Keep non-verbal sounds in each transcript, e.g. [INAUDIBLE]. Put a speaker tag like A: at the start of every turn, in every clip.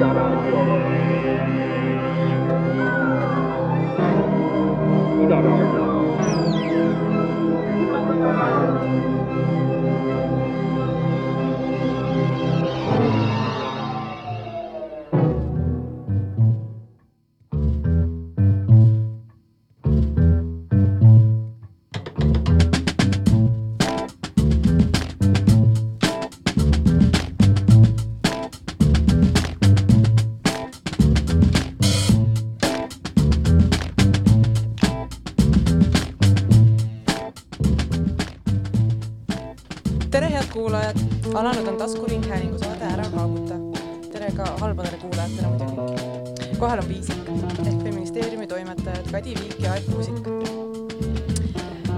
A: tere, alanud on taskuringhäälingu saade Ära kaaguta. tere ka halbadele kuulajatele muidugi. kohal on Viisik ehk feministeeriumi toimetajad Kadi Viik ja Aet Kuusik.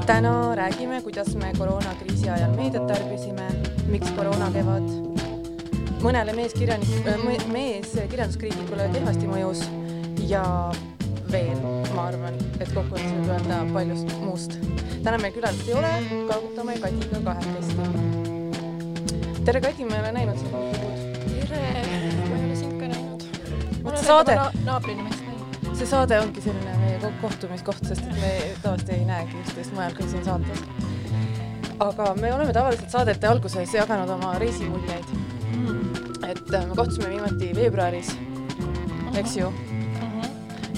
A: täna räägime, kuidas me koroonakriisi ajal meediat tarbisime, miks koroonakevad mõnele meeskirjanik- äh,, meeskirjanduskriitikule kehvasti mõjus ja veel, ma arvan, et kokkuvõttes võib öelda paljust muust. täna meil külalist ei ole, kaagutame Kadiga kahekesti. Tere, Kadi, ma ei ole näinud sind mitu kuud.
B: tere, ma ei ole sind ka näinud.
A: Vot
B: olen
A: saade-
B: na naabrinimest näinud.
A: see saade ongi selline meie ko- kohtumiskoht, sest et me tavaliselt ei näegi üksteist mujal kui siin saates. aga me oleme tavaliselt saadete alguses jaganud oma reisimuljeid, et äh, me kohtusime viimati veebruaris, eks ju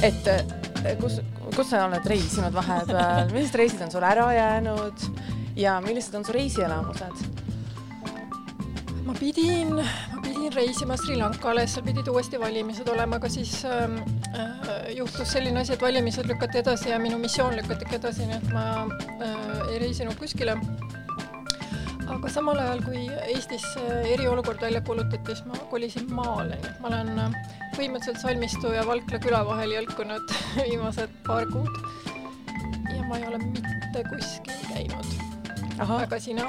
A: et eh, kus, kus sa oled reisinud vahepeal, [LAUGHS] millised reisid on sul ära jäänud ja millised on su reisielamused?
B: Ma pidin, ma pidin reisima Sri Lankale, seal pidid uuesti valimised olema, aga siis ähm, äh, juhtus selline asi, et valimised lükati edasi ja minu missioon lükati ka edasi, nii et ma äh, ei reisinud kuskile. aga samal ajal, kui Eestis äh, eriolukord välja kuulutati, siis ma kolisin maale, nii et ma olen äh, põhimõtteliselt Salmistu ja Valkla küla vahel jõlkunud [LAUGHS] viimased paar kuud. ja ma ei ole mitte kuskil käinud. aga sina?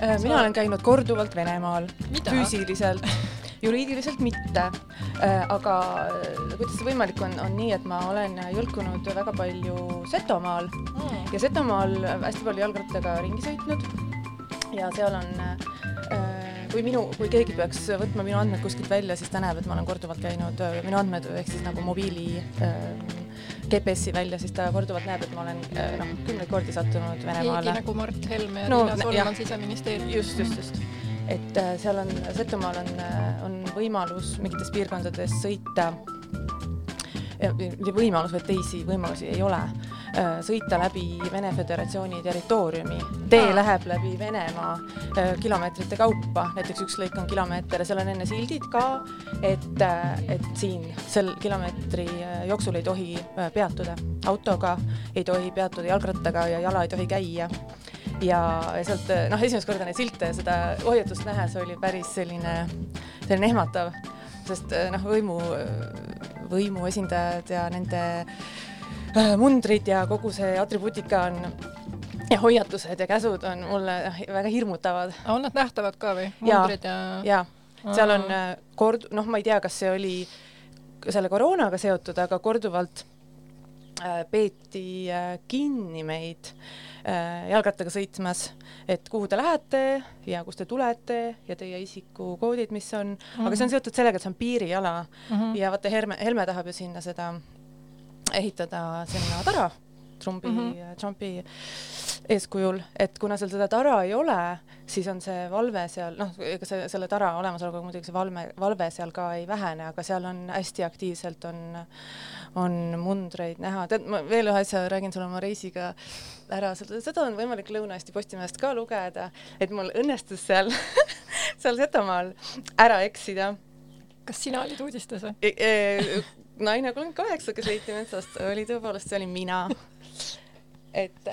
A: Mina olen käinud korduvalt Venemaal, füüsiliselt, [LAUGHS] juriidiliselt mitte. aga äh, kuidas see võimalik on, on nii, et ma olen jõlkunud väga palju Setomaal.
B: Mm.
A: ja Setomaal hästi palju jalgrattaga ringi sõitnud. Ja seal on äh, kui minu, kui keegi peaks võtma minu andmed kuskilt välja, siis ta näeb, et ma olen korduvalt käinud, minu andmed ehk siis nagu mobiili äh, GPS-i välja, siis ta korduvalt näeb, et ma olen äh, noh, kümneid kordi sattunud
B: keegi
A: Venemaale.
B: nagu Mart Helme ja
A: No,
B: Riina Solman
A: jah.
B: siseministeeriumis.
A: just, just, just. et äh, seal on, Setomaal on, on võimalus mingites piirkondades sõita, võimalus, vaid teisi võimalusi ei ole, sõita läbi Vene Föderatsiooni territooriumi. tee läheb läbi Venemaa äh, kilomeetrite kaupa, näiteks üks lõik on kilomeeter ja seal on enne sildid ka, et, et siin sel kilomeetri äh, jooksul ei tohi äh, peatuda. Autoga, ei tohi peatuda jalgrattaga ja jala ei tohi käia. Ja ja sealt noh, esimest korda neid silte ja seda hoiatust nähes oli päris selline, selline ehmatav, sest noh, võimu, võimu esindajad ja nende äh, mundrid ja kogu see atribuutika on ja hoiatused ja käsud on mulle väga hirmutavad
B: on nad nähtavad ka või?
A: Jaa.
B: mundrid ja,
A: ja seal on äh, kord-, noh, ma ei tea, kas see oli selle koroonaga seotud, aga korduvalt äh, peeti äh, kinni meid äh, jalgrattaga sõitmas, et kuhu te lähete ja kust te tulete ja teie isikukoodid, mis on mm, -hmm. aga see on seotud sellega, et see on piiriala mm -hmm. ja vaata, Helme, Helme tahab ju sinna seda ehitada sinna tara Trumpi mm, -hmm. Trumpi eeskujul, et kuna seal seda tara ei ole, siis on see valve seal, noh, ega see, selle tara olemasolekuga muidugi see valve, valve seal ka ei vähene, aga seal on hästi aktiivselt on, on mundreid näha. tead, ma veel ühe asja räägin sulle oma reisiga ära, seda on võimalik Lõuna-Eesti Postimehest ka lugeda, et mul õnnestus seal [LAUGHS] seal Setomaal ära eksida
B: kas sina olid uudistes või?
A: Naine kolmkümmend kaheksa, kes leiti metsast, oli tõepoolest, see olin mina. et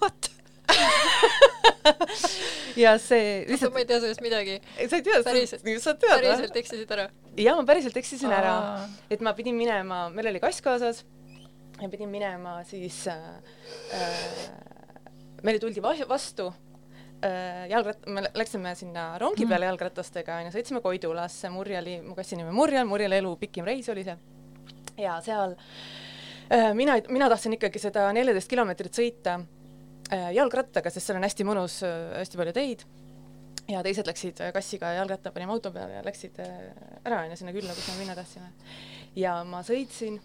B: vot. [LAUGHS]
A: ja see
B: lihtsalt ma ei tea sellest midagi.
A: sa ei tea,
B: päriselt,
A: sa tead
B: päriselt eksisid ära?
A: jaa, ma päriselt eksisin ära
B: Aa.,
A: et ma pidin minema, meil oli kass kaasas ja pidin minema siis äh, äh, meile tuldi va- vastu äh, jalgrat-, me lä- läksime sinna rongi
B: Mhm.
A: peale jalgratastega onju, sõitsime Koidulasse, Murjali, mu kassi nimi Murjal, Murjali elu pikim reis oli see. Ja seal äh, mina, mina tahtsin ikkagi seda neljateist kilomeetrit sõita äh, jalgrattaga, sest seal on hästi mõnus äh,, hästi palju teid ja teised läksid kassiga jalgratta, panime auto peale ja läksid ära, onju, sinna külla, kus me minna tahtsime. ja ma sõitsin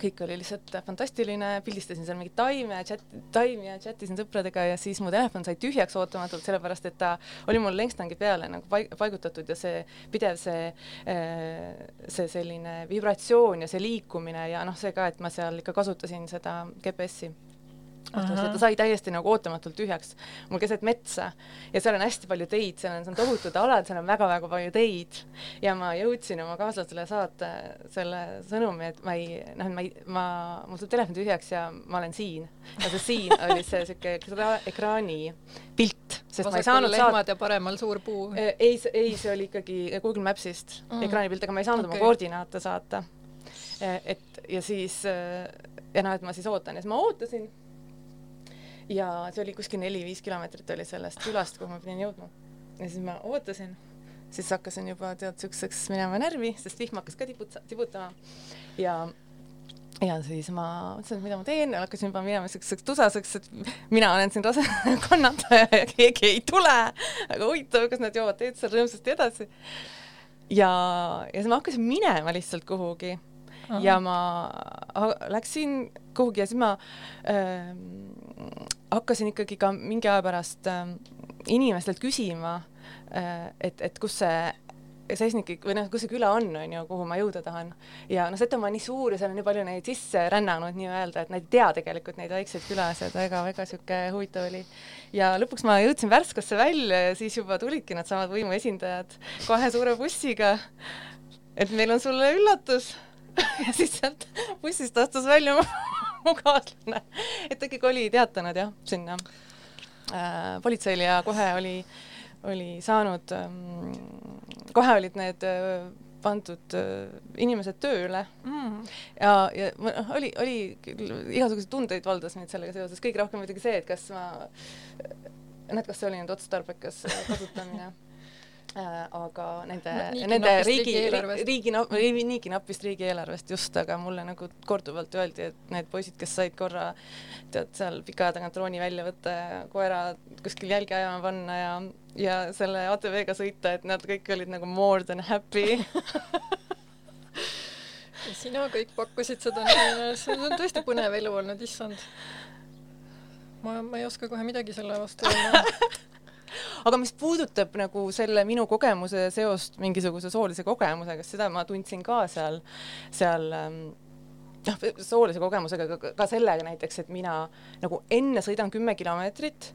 A: kõik oli lihtsalt fantastiline, pildistasin seal mingeid taime chat, taimi ja chattisin sõpradega ja siis mu telefon sai tühjaks ootamatult, sellepärast et ta oli mul lenkstangi peale nagu paig-, paigutatud ja see pidev see, äh, see selline vibratsioon ja see liikumine ja noh, see ka, et ma seal ikka kasutasin seda GPS-i ta sai täiesti nagu ootamatult tühjaks mul keset metsa ja seal on hästi palju teid, seal on, seal on tohutud alad, seal on väga-väga palju teid ja ma jõudsin oma kaaslasele saata selle sõnumi, et ma ei, noh, ma ei, ma, mul tuleb telefon tühjaks ja ma olen siin. ja see siin oli see siuke ekra, ekraani pilt, sest Vasakul ma ei saanud
B: saata. ja paremal suur puu.
A: ei, ei, see oli ikkagi Google Maps'ist mm. ekraani pilt, aga ma ei saanud okay. oma koordinaate saata. et ja siis ja noh, et ma siis ootan ja siis ma ootasin ja see oli kuskil neli-viis kilomeetrit oli sellest külast, kuhu ma pidin jõudma. ja siis ma ootasin, siis hakkasin juba tead siukseks minema närvi, sest vihm hakkas ka tiput-, tiputama ja ja siis ma mõtlesin, et mida ma teen hakkasin juba minema siukseks tusaseks, et mina olen siin rase [LAUGHS] kannataja ja keegi ei tule. väga huvitav, kas nad joovad teed seal rõõmsasti edasi. ja, ja siis ma hakkasin minema lihtsalt kuhugi Aha. ja ma läksin kuhugi ja siis ma äh, hakkasin ikkagi ka mingi aja pärast äh, inimestelt küsima äh,, et, et kus see Seisniki või noh, kus see küla on, on ju, kuhu ma jõuda tahan. ja noh, Setomaa on nii suur ja seal on nii palju neid sisse rännanud nii-öelda, et nad ei tea tegelikult neid väikseid külasid, väga-väga sihuke huvitav oli. ja lõpuks ma jõudsin Värskasse välja ja siis juba tulidki needsamad võimuesindajad kohe suure bussiga. et meil on sulle üllatus [LAUGHS] ja siis sealt bussist astus välja mu, kaaslane, et ta ikkagi oli teatanud jah, sinna. Äh, politseile ja kohe oli, oli saanud ähm,, kohe olid need äh, pandud äh, inimesed tööle. Mm. ja, ja noh, oli, oli igasuguseid tundeid valdas mind sellega seoses, kõige rohkem muidugi see, et kas ma, näed, kas see oli nüüd otstarbekas kasutamine. Äh, [LAUGHS] aga nende no,, nende riigi, riigi, riigi, niigi napist riigieelarvest just, aga mulle nagu korduvalt öeldi, et need poisid, kes said korra tead seal pika aja tagant drooni välja võtta ja koera kuskil jälgi ajama panna ja, ja selle ATV-ga sõita, et nad kõik olid nagu more than happy.
B: Ja [LAUGHS] sina kõik pakkusid seda see on tõesti põnev elu olnud, issand. ma, ma ei oska kohe midagi selle vastu öelda [LAUGHS]
A: aga mis puudutab nagu selle minu kogemuse seost mingisuguse soolise kogemusega, seda ma tundsin ka seal, seal ähm, noh, soolise kogemusega, ka, ka sellega näiteks, et mina nagu enne sõidan kümme kilomeetrit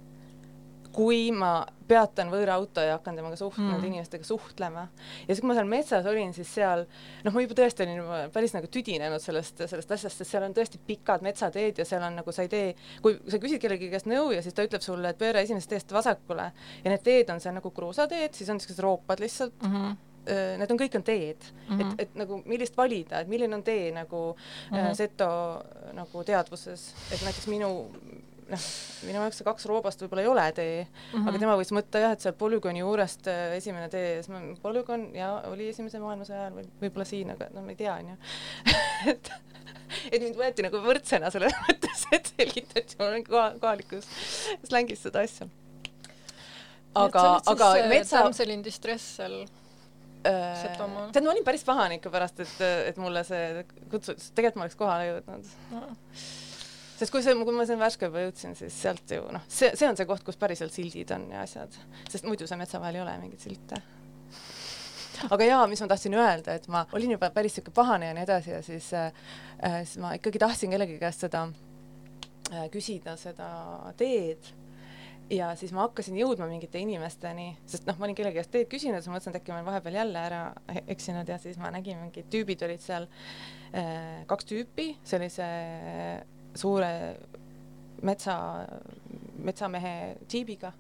A: kui ma peatan võõra auto ja hakkan temaga suht- mm., nende inimestega suhtlema. ja siis, kui ma seal metsas olin, siis seal noh, ma juba tõesti olin juba päris nagu tüdinenud sellest, sellest asjast, sest seal on tõesti pikad metsateed ja seal on nagu sa ei tee, kui sa küsid kellegi käest nõu ja siis ta ütleb sulle, et pööra esimesest teest vasakule ja need teed on seal nagu kruusateed, siis on niisugused roopad lihtsalt mm. -hmm need on, kõik on teed mm, -hmm. et, et nagu millist valida, et milline on tee nagu mm -hmm. seto nagu teadvuses, et näiteks minu noh, minu jaoks see kaks roobast võib-olla ei ole tee mm, -hmm. aga tema võis mõtta jah, et seal polügooni juurest äh, esimene tee, siis ma, polügoon ja oli Esimese maailmasõja ajal või võib-olla siin, aga no ma ei tea, onju. [LAUGHS] et, et mind võeti nagu võrdsena selles [LAUGHS] mõttes, et selgitati mulle kohalikus slängis seda asja.
B: aga, aga äh, metsa. In distress seal
A: äh, Setomaal. tead, ma olin päris pahane ikka pärast, et, et mulle see kutsus, tegelikult ma oleks kohale jõudnud no sest kui see, kui ma sinna Värska juba jõudsin, siis sealt ju noh, see, see on see koht, kus päriselt sildid on ja asjad, sest muidu seal metsa vahel ei ole mingeid silte. aga jaa, mis ma tahtsin öelda, et ma olin juba päris sihuke pahane ja nii edasi ja siis äh,, siis ma ikkagi tahtsin kellegi käest seda äh, küsida seda teed. Ja siis ma hakkasin jõudma mingite inimesteni, sest noh, ma olin kellegi käest teed küsinud, siis ma mõtlesin, et äkki ma olen vahepeal jälle ära eksinud ja siis ma nägin mingid tüübid olid seal äh,, kaks tüüpi. Sellise suure metsa, metsamehe džiibiga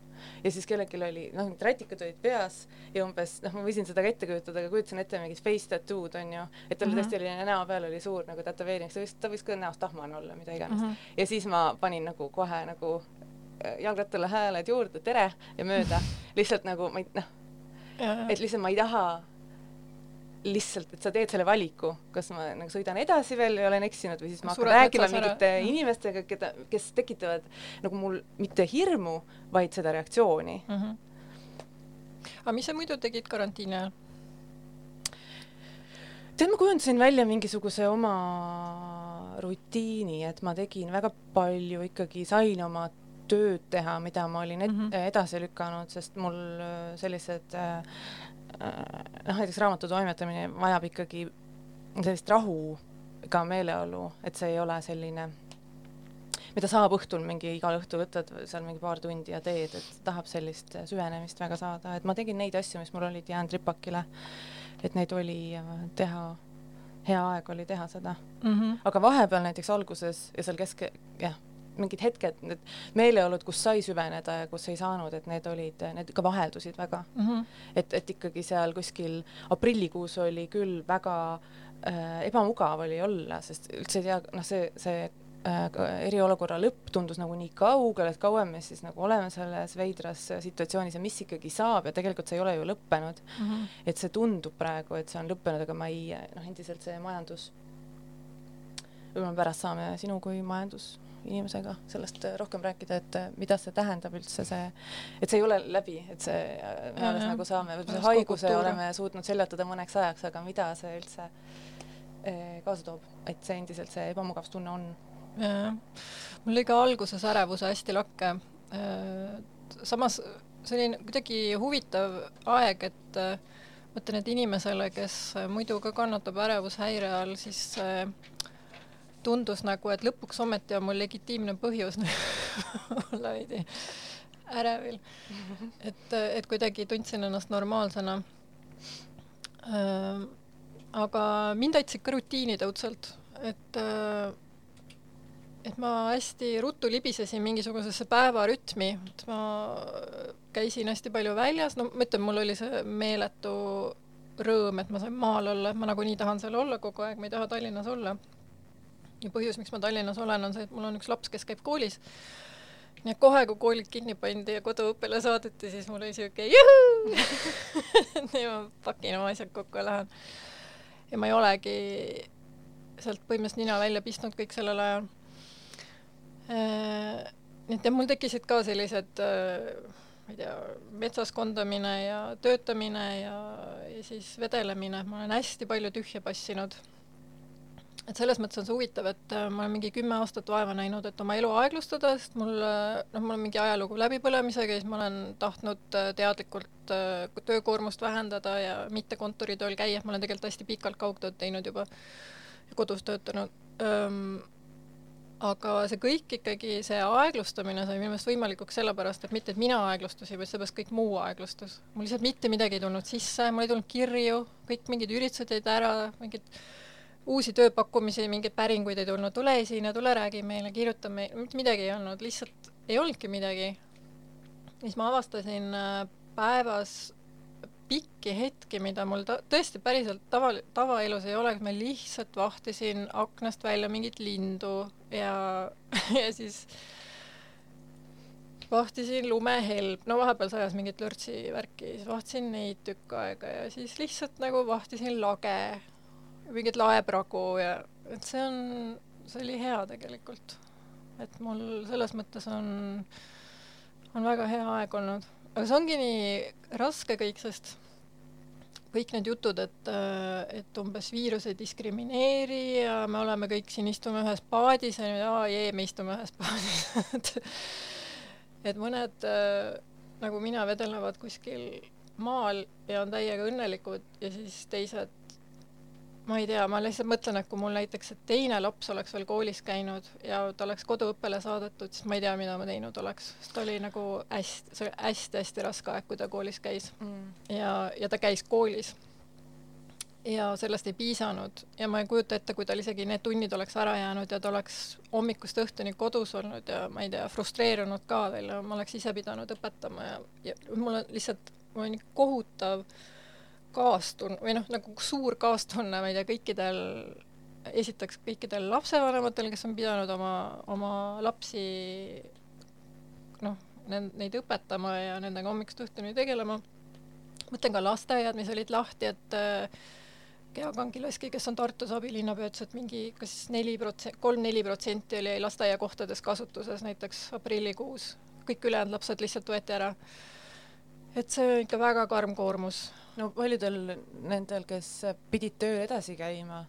A: ja siis kellelgi oli, noh, need rätikad olid peas ja umbes, noh, ma võisin seda ka ette kujutada, aga kujutasin ette mingit face tattoo'd onju, et tal mm -hmm. tõesti oli näo peal oli suur nagu tätoveering, see võis, ta võis ka näost tahmane olla, mida iganes mm. -hmm. ja siis ma panin nagu kohe nagu äh, jalgrattale hääled juurde, tere ja mööda, [LAUGHS] lihtsalt nagu ma ei, noh, et lihtsalt ma ei taha lihtsalt, et sa teed selle valiku, kas ma nagu sõidan edasi veel ja olen eksinud või siis ma hakkan rääkima mingite ära. inimestega, keda, kes tekitavad nagu mul mitte hirmu, vaid seda reaktsiooni mm. -hmm.
B: aga mis sa muidu tegid karantiini ajal?
A: tead, ma kujundasin välja mingisuguse oma rutiini, et ma tegin väga palju ikkagi, sain oma tööd teha, mida ma olin et, mm -hmm. edasi lükanud, sest mul äh, sellised äh, äh, noh, näiteks raamatu toimetamine vajab ikkagi sellist rahu ka meeleolu, et see ei ole selline mida saab õhtul mingi, igal õhtul võtad seal mingi paar tundi ja teed, et tahab sellist süvenemist väga saada, et ma tegin neid asju, mis mul olid jäänud ripakile. et neid oli teha, hea aeg oli teha seda mm. -hmm. aga vahepeal näiteks alguses ja seal kesk, jah, mingid hetked, need meeleolud, kus sai süveneda ja kus ei saanud, et need olid, need ka vaheldusid väga mm. -hmm. et, et ikkagi seal kuskil aprillikuus oli küll väga äh, ebamugav oli olla, sest üldse ei tea, noh, see, see Äh, eriolukorra lõpp tundus nagu nii kaugel, et kauem me siis nagu oleme selles veidras situatsioonis ja mis ikkagi saab ja tegelikult see ei ole ju lõppenud mm. -hmm. et see tundub praegu, et see on lõppenud, aga ma ei, noh, endiselt see majandus, võib-olla pärast saame sinu kui majandusinimesega sellest rohkem rääkida, et mida see tähendab üldse see, et see ei ole läbi, et see, me alles nagu saame, võib-olla see haiguse oleme suutnud seljatada mõneks ajaks, aga mida see üldse kaasa toob, et see endiselt see ebamugavustunne on.
B: Mul oli ka alguses ärevuse hästi lakke. Äh, samas see oli kuidagi huvitav aeg, et äh, ma ütlen, et inimesele, kes muidu ka kannatab ärevushäire all, siis äh, tundus nagu, et lõpuks ometi on mul legitiimne põhjus [LAUGHS] olla veidi ärevil. et, et kuidagi tundsin ennast normaalsena. aga mind aitas ikka rutiinid õudselt, et et ma hästi ruttu libisesin mingisugusesse päevarütmi, et ma käisin hästi palju väljas, no ma ütlen, mul oli see meeletu rõõm, et ma sain maal olla, et ma nagunii tahan seal olla kogu aeg, ma ei taha Tallinnas olla. Ja põhjus, miks ma Tallinnas olen, on see, et mul on üks laps, kes käib koolis. nii et kohe, kui koolid kinni pandi ja koduõppele saadeti, siis mul oli siuke juhuu [LAUGHS] nii ma pakin oma asjad kokku ja lähen. ja ma ei olegi sealt põhimõtteliselt nina välja pistnud kõik sellel ajal Äh, nii et jah, mul tekkisid ka sellised äh, ma ei tea, metsas kondamine ja töötamine ja, ja siis vedelemine, ma olen hästi palju tühja passinud. Et selles mõttes on see huvitav, et äh, ma olen mingi kümme aastat vaeva näinud, et oma elu aeglustada, sest mul noh, mul on mingi ajalugu läbipõlemisega ja siis ma olen tahtnud teadlikult töökoormust vähendada ja mitte kontoritööl käia, ma olen tegelikult hästi pikalt kaugtööd teinud juba ja kodus töötanud aga see kõik ikkagi, see aeglustamine sai minu meelest võimalikuks sellepärast, et mitte, et mina aeglustasin, vaid seepärast kõik muu aeglustus. mul lihtsalt mitte midagi ei tulnud sisse, mul ei tulnud kirju, kõik mingid üritused jäid ära, mingid uusi tööpakkumisi, mingeid päringuid ei tulnud, tule esine, tule räägi meile, kirjuta meile, mitte midagi ei olnud, lihtsalt ei olnudki midagi. siis ma avastasin äh, päevas pikki hetki, mida mul ta-, tõesti päriselt tava, tavaelus ei ole, ma lihtsalt vahtisin aknast välja mingit lindu ja, [LAUGHS] ja siis vahtisin lumehelb, no vahepeal sajas mingit lörtsi värki, siis vahtisin neid tükk aega ja siis lihtsalt nagu vahtisin lage, mingit laepragu ja et see on, see oli hea tegelikult. et mul selles mõttes on, on väga hea aeg olnud aga see ongi nii raske kõik, sest kõik need jutud, et, et umbes viirus ei diskrimineeri ja me oleme kõik siin, istume ühes paadis ja nüüd aa jee, me istume ühes paadis [LAUGHS] et, et mõned nagu mina vedelevad kuskil maal ja on täiega õnnelikud ja siis teised ma ei tea, ma lihtsalt mõtlen, et kui mul näiteks teine laps oleks veel koolis käinud ja ta oleks koduõppele saadetud, siis ma ei tea, mida ma teinud oleks, sest ta oli nagu hästi, see oli hästi-hästi raske aeg, kui ta koolis käis mm. ja, ja ta käis koolis. ja sellest ei piisanud ja ma ei kujuta ette, kui tal isegi need tunnid oleks ära jäänud ja ta oleks hommikust õhtuni kodus olnud ja ma ei tea, frustreerunud ka veel ja ma oleks ise pidanud õpetama ja, ja mul on lihtsalt, mul on nii kohutav äh, kaastun- või noh, nagu suur kaastunne, ma ei tea, kõikidel, esiteks kõikidel lapsevanematel, kes on pidanud oma, oma lapsi noh, neid õpetama ja nendega hommikust õhtuni tegelema. mõtlen ka lasteaiad, mis olid lahti, et äh, Gea Kangilaski, kes on Tartus abilinnapea, ütles, et mingi kas neli protsenti, kolm-neli protsenti oli lasteaiakohtades kasutuses näiteks aprillikuus, kõik ülejäänud lapsed lihtsalt võeti ära et see on ikka väga karm koormus.
A: no paljudel nendel, kes pidid tööl edasi käima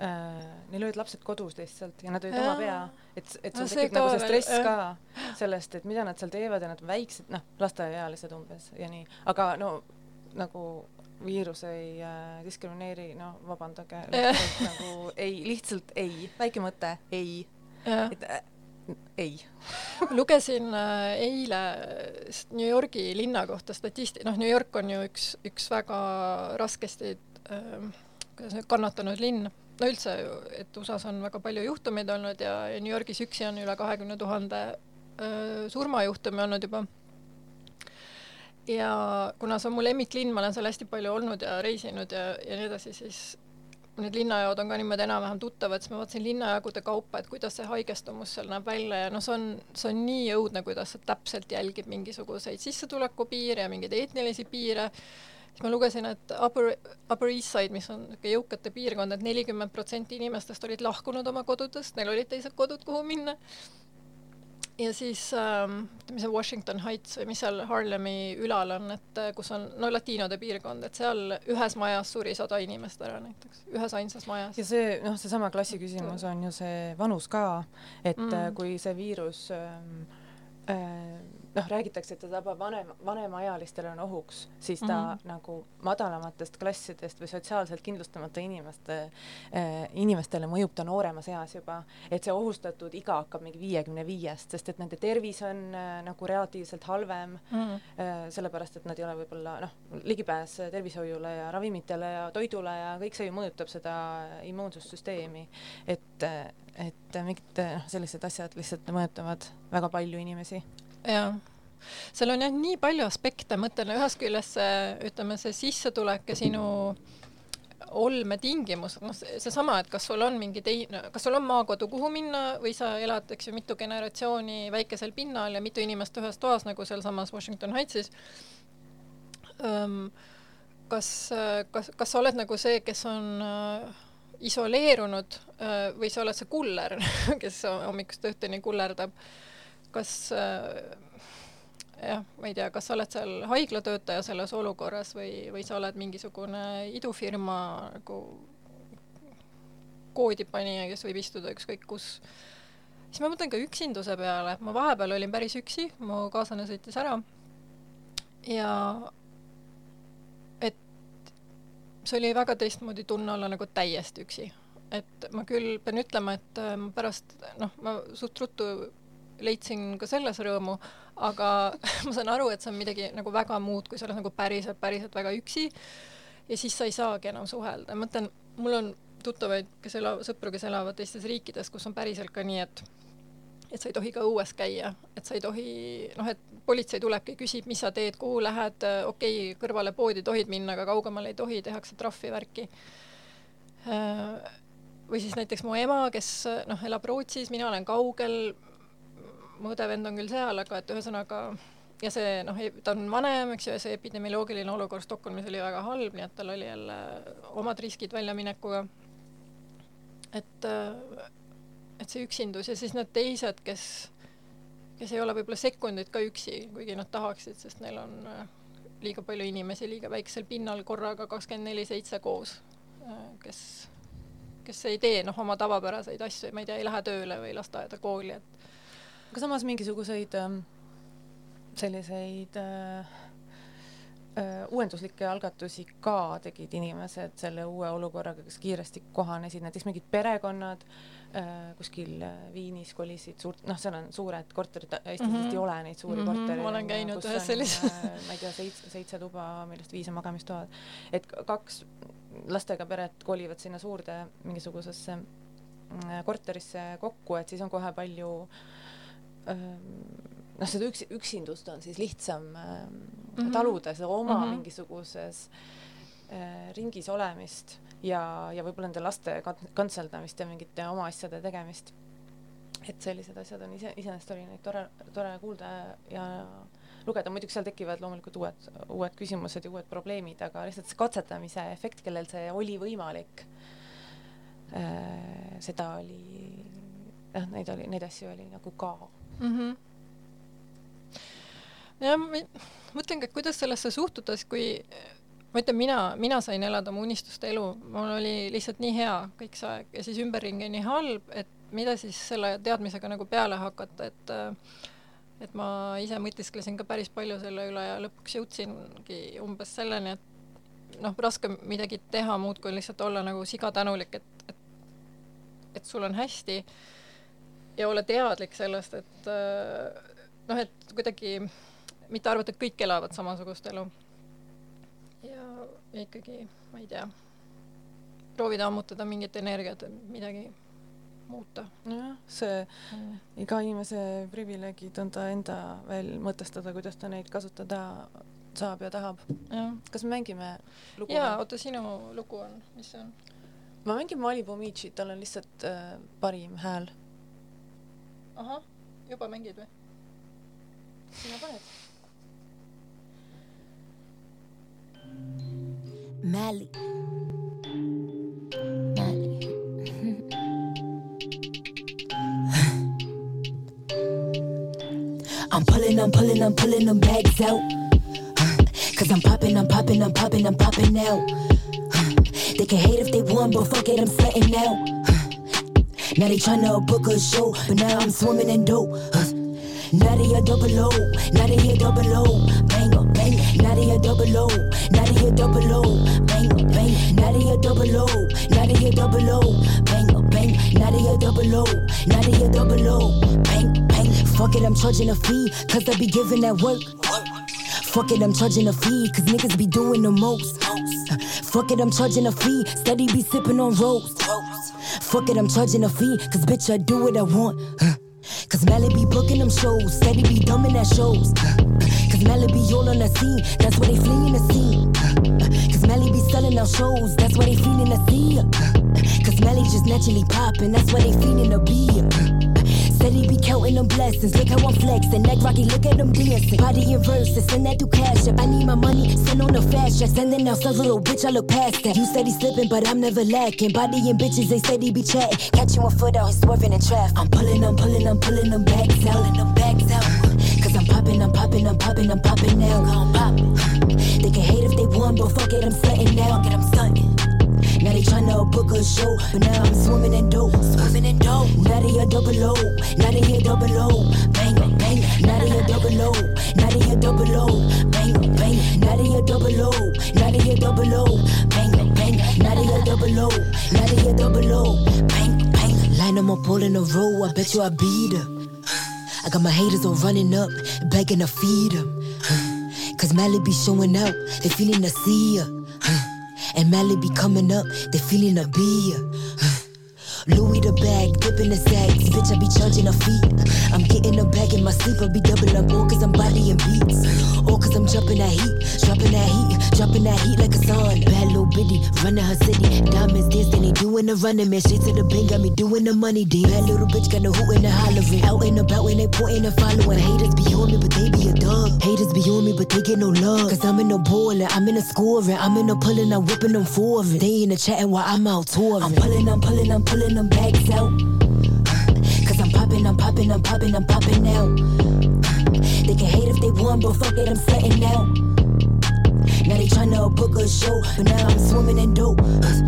A: äh,, neil olid lapsed kodus lihtsalt ja nad olid oma pea, et, et sul no, tekib nagu see stress veel, ka sellest, et mida nad seal teevad ja nad väiksed, noh, lasteaiaealised umbes ja nii, aga no nagu viirus ei äh, diskrimineeri, no vabandage, nagu ei, lihtsalt ei, väike mõte, ei. et äh, ei [LAUGHS]
B: lugesin äh, eile New Yorgi linna kohta statisti-, noh, New York on ju üks, üks väga raskesti äh, kannatanud linn no üldse, et USA-s on väga palju juhtumeid olnud ja, ja New Yorgis üksi on üle kahekümne tuhande surmajuhtumi olnud juba. ja kuna see on mu lemmiklinn, ma olen seal hästi palju olnud ja reisinud ja, ja nii edasi, siis need linnajaod on ka niimoodi enam-vähem tuttavad, siis ma vaatasin linnajagude kaupa, et kuidas see haigestumus seal näeb välja ja noh, see on, see on nii õudne, kuidas see täpselt jälgib mingisuguseid sissetulekupiire ja mingeid etnilisi piire siis ma lugesin, et Upper, Upper East Side, mis on niisugune jõukate piirkond et, et nelikümmend protsenti inimestest olid lahkunud oma kodudest, neil olid teised kodud, kuhu minna. Ja siis ähm,, mis see Washington Heights või mis seal Harlemi ülal on, et äh, kus on no latiinode piirkond, et seal ühes majas suri sada inimest ära näiteks, ühes ainsas majas.
A: ja see noh, seesama klassi küsimus on ju see vanus ka, et mm. kui see viirus ähm, äh, noh, räägitakse, et ta tabab vanem, vanemaealistele on ohuks, siis ta mm -hmm. nagu madalamatest klassidest või sotsiaalselt kindlustamata inimeste äh,, inimestele mõjub ta nooremas eas juba, et see ohustatud iga hakkab mingi viiekümne viiest, sest et nende tervis on äh, nagu relatiivselt halvem mm, -hmm. äh, sellepärast et nad ei ole võib-olla noh, ligipääs tervishoiule ja ravimitele ja toidule ja kõik see ju mõjutab seda immuunsussüsteemi, et et mingid noh, sellised asjad lihtsalt mõjutavad väga palju inimesi
B: jah, seal on jah nii palju aspekte, mõtlen ühest küljest see, ütleme, see sissetulek ja sinu olmetingimused, noh, seesama, et kas sul on mingi teine, kas sul on maakodu, kuhu minna või sa elad, eks ju, mitu generatsiooni väikesel pinnal ja mitu inimest ühes toas, nagu sealsamas Washington Heightsis. Kas, kas, kas sa oled nagu see, kes on uh, isoleerunud uh, või sa oled see kuller, [LAUGHS] kes hommikust õhtuni kullerdab kas äh, jah, ma ei tea, kas sa oled seal haiglatöötaja selles olukorras või, või sa oled mingisugune idufirma nagu koodipanija, kes võib istuda ükskõik kus. siis ma mõtlen ka üksinduse peale, ma vahepeal olin päris üksi, mu kaaslane sõitis ära ja et see oli väga teistmoodi tunne olla nagu täiesti üksi. et ma küll pean ütlema, et äh, pärast noh, ma suht ruttu leidsin ka selles rõõmu, aga [LAUGHS] ma saan aru, et see on midagi nagu väga muud, kui sa oled nagu päriselt, päriselt väga üksi ja siis sa ei saagi enam suhelda, ma mõtlen, mul on tuttavaid, kes elavad, sõpru, kes elavad teistes riikides, kus on päriselt ka nii, et et sa ei tohi ka õues käia, et sa ei tohi, noh, et politsei tulebki, küsib, mis sa teed, kuhu lähed, okei okay,, kõrvale poodi tohid minna, aga kaugemale ei tohi, tehakse trahvi, värki. või siis näiteks mu ema, kes noh, elab Rootsis, mina olen kaugel, mu õde-vend on küll seal, aga et ühesõnaga ja see noh, ta on vanem, eks ju, ja see epidemioloogiline olukord Stockholmis oli väga halb, nii et tal oli jälle omad riskid väljaminekuga. et, et see üksindus ja siis need teised, kes, kes ei ole võib-olla sekundit ka üksi, kuigi nad tahaksid, sest neil on liiga palju inimesi liiga väiksel pinnal korraga kakskümmend neli seitse koos, kes, kes ei tee noh, oma tavapäraseid asju, ma ei tea, ei lähe tööle või lasteaeda, kooli, et
A: aga samas mingisuguseid ähm, selliseid äh, äh, uuenduslikke algatusi ka tegid inimesed selle uue olukorraga, kes kiiresti kohanesid, näiteks mingid perekonnad äh, kuskil äh, Viinis kolisid suurt, noh, seal on suured korterid, Eestis mm -hmm. ei ole neid suuri mm -hmm. kortereid.
B: ma olen käinud ühes sellises
A: äh,. ma ei tea, seitse, seitse tuba, millest viis on magamistoad. et kaks lastega peret kolivad sinna suurde mingisugusesse äh, korterisse kokku, et siis on kohe palju äh, noh, seda üks, üksindust on siis lihtsam mm -hmm. taluda, seda oma mm -hmm. mingisuguses äh, ringis olemist ja, ja võib-olla nende laste kantseldamist ja mingite oma asjade tegemist. et sellised asjad on ise, iseenesest oli neid tore, tore kuulda ja lugeda, muidugi seal tekivad loomulikult uued, uued küsimused ja uued probleemid, aga lihtsalt see katsetamise efekt, kellel see oli võimalik äh,, seda oli, jah, neid oli, neid asju oli nagu ka
B: mm. -hmm. jah, ma mõtlengi, et kuidas sellesse suhtuda, siis kui ma ütlen, mina, mina sain elada oma unistuste elu, mul oli lihtsalt nii hea kõik see aeg ja siis ümberringi nii halb, et mida siis selle teadmisega nagu peale hakata, et et ma ise mõtisklesin ka päris palju selle üle ja lõpuks jõudsingi umbes selleni, et noh, raske midagi teha muud kui lihtsalt olla nagu sigatänulik, et, et et sul on hästi ja olla teadlik sellest, et noh, et kuidagi mitte arvata, et kõik elavad samasugust elu ja ikkagi, ma ei tea, proovida ammutada mingit energiat, midagi muuta.
A: nojah, see mm. iga inimese privileegi tunda enda veel mõtestada, kuidas ta neid kasutada saab ja tahab. kas me mängime
B: lugu? jaa, oota, sinu lugu on, mis see on?
A: ma mängin Malibu Miichi, tal on lihtsalt äh, parim hääl.
B: Ahah, juba mängid või?
A: sina paned
C: Mally. Mally. I'm pulling, I'm pulling, I'm pulling them bags out. Cause I'm popping, I'm popping, I'm popping, I'm popping now. They can hate if they want, but fuck it, I'm setting now. Now they tryna book a show, but now I'm swimming in dope. Now they a double O, now they a double O, banger, bang. Now they a double O, now they a double O, banger, bang. Now they a double O, now they a double O, banger, bang. Now they a double O, now they a double O, bang, bang. Fuck it, I'm charging a fee, cause I be giving that work. Fuck it, I'm charging a fee, cause niggas be doing the most. Fuck it, I'm charging a fee, steady be sipping on rose. Fuck it, I'm charging a fee, cause bitch, I do what I want. Cause Melly be booking them shows, steady be dumbing that shows. Cause Melly be all on the scene, that's why they fleeing the scene. Cause Melly be selling out shows, that's why they feeling the sea. Cause Melly just naturally popping, that's why they feeling the beat. Said he be counting them blessings. Look how I'm flexing. Neck rocky, look at them dancing. Body in verses, send that through cash up. I need my money, send on the fast track. Sending out stuff, little bitch, I look past that. You said he slipping, but I'm never lacking. Body and bitches, they said he be chatting. Catching one foot out, he swerving in traffic. I'm pulling, I'm pulling, I'm pulling them bags out. Pulling them bags out. Cause I'm popping, I'm popping, I'm popping, I'm popping now. I'm. They can hate if they want, but fuck it, I'm stunting now. Fuck it, I'm stunting. They tryna book a show, but now I'm swimming in dope. Swimming in dope. Now they a double O. Now they a double O. Bang, bang. Now they a double O. Now they a double O. Bang, bang. Now they a double O. Now they a double O. Bang, bang. Now they a double O. Now they a double O. Bang, bang. Line them up all in a row. I bet you I beat them. [SIGHS] I got my haters all running up, begging to feed them. [SIGHS] Cause Mally be showing out, they feeling to see ya. And Mally be coming up, they feeling a beer. Louis the bag, dipping the sacks. Bitch, I be charging a fee. I'm getting a bag in my sleep, I'll be doubling up all cause I'm bodying beats. All cause I'm jumping that heat, dropping that heat, dropping that heat like a sun. Bad little bitty, running her city. Diamonds dance, then they doing the running man. Straight to the bank, got me doing the money deal. Bad little bitch got no hoot in the hollering. Out and about when they pointing and following. Haters be on me, but they be a dog. Haters be on me, but they get no love. Cause I'm in the bowling, I'm in the scoring. I'm in the pulling, I'm whipping them forward. They in the chatting while I'm out touring. I'm pulling, I'm pulling, I'm pulling them bags out. Uh, Cause I'm popping, I'm popping, I'm popping, I'm popping now. Uh, they can hate if they want, but fuck it, I'm setting now. Now they tryna book a show, but now I'm swimming in dope. Uh,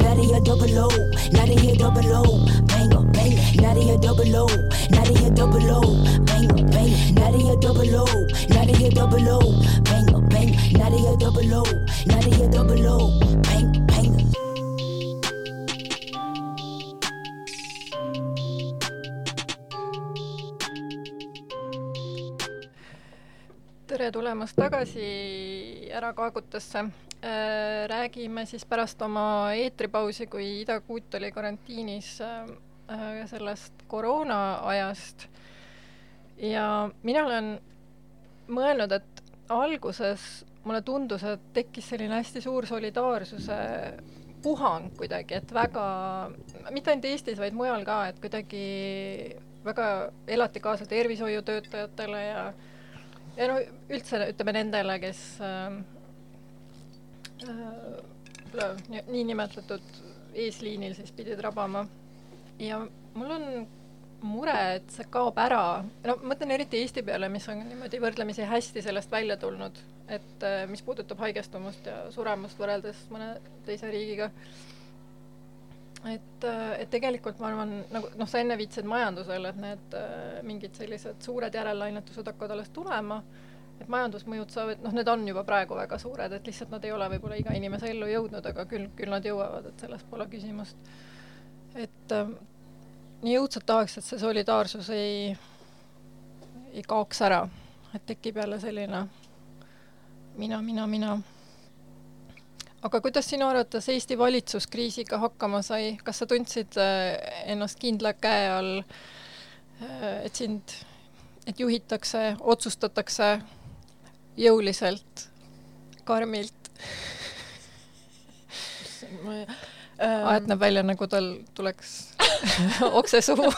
C: now they a double O, now they a double O, bang bang. Now they a double O, now they a double O, bang bang. Now they a double O, now they a double O, bang bang. Now they a double O, now they a double O, bang
B: tere tulemast tagasi Ära kaagutasse. räägime siis pärast oma eetripausi, kui Ida Kuut oli karantiinis sellest koroona ajast. ja mina olen mõelnud, et alguses mulle tundus, et tekkis selline hästi suur solidaarsuse puhang kuidagi, et väga, mitte ainult Eestis, vaid mujal ka, et kuidagi väga elati kaasa tervishoiutöötajatele ja ja no üldse ütleme nendele, kes äh, äh, niinimetatud eesliinil siis pidid rabama. ja mul on mure, et see kaob ära, no ma mõtlen eriti Eesti peale, mis on niimoodi võrdlemisi hästi sellest välja tulnud, et äh, mis puudutab haigestumust ja suremust võrreldes mõne teise riigiga. Et, äh, et tegelikult ma arvan, nagu noh, sa enne viitasid majandusele, et need äh, mingid sellised suured järellainetused hakkavad alles tulema, et majandusmõjud saavad, noh, need on juba praegu väga suured, et lihtsalt nad ei ole võib-olla iga inimese ellu jõudnud, aga küll, küll nad jõuavad, et selles pole küsimust. et nii õudselt tahaks, et see solidaarsus ei, ei kaoks ära, et tekib jälle selline mina, mina, mina. Aga kuidas sinu arvates Eesti valitsus kriisiga hakkama sai, kas sa tundsid äh, ennast kindla käe all, äh, et sind, et juhitakse, otsustatakse jõuliselt, karmilt? aet näeb välja, nagu tal tuleks [LAUGHS] okse suhu [LAUGHS]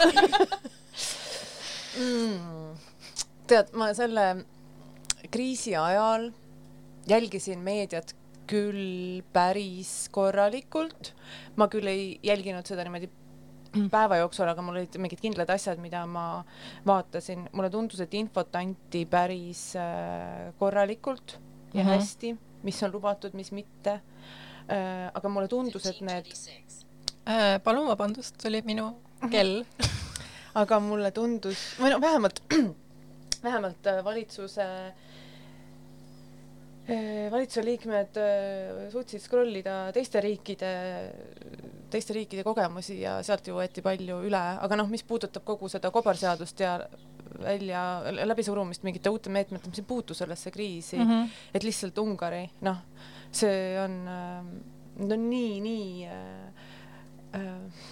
A: mm. tead, ma selle kriisi ajal jälgisin meediat küll päris korralikult, ma küll ei jälginud seda niimoodi päeva jooksul, aga mul olid mingid kindlad asjad, mida ma vaatasin, mulle tundus, et infot anti päris äh, korralikult ja mm -hmm. hästi, mis on lubatud, mis mitte äh,. aga mulle tundus, et need
B: äh,. palun vabandust, oli minu kell
A: aga mulle tundus, või no vähemalt, [CLEARS THROAT] vähemalt äh, valitsuse äh, valitsuse liikmed äh, suutsid scroll ida teiste riikide, teiste riikide kogemusi ja sealt ju võeti palju üle, aga noh, mis puudutab kogu seda kobarseadust ja välja läbisurumist mingite uute meetmete, mis ei puutu sellesse kriisi mm, -hmm. et lihtsalt Ungari, noh, see on, no nii, nii äh, äh,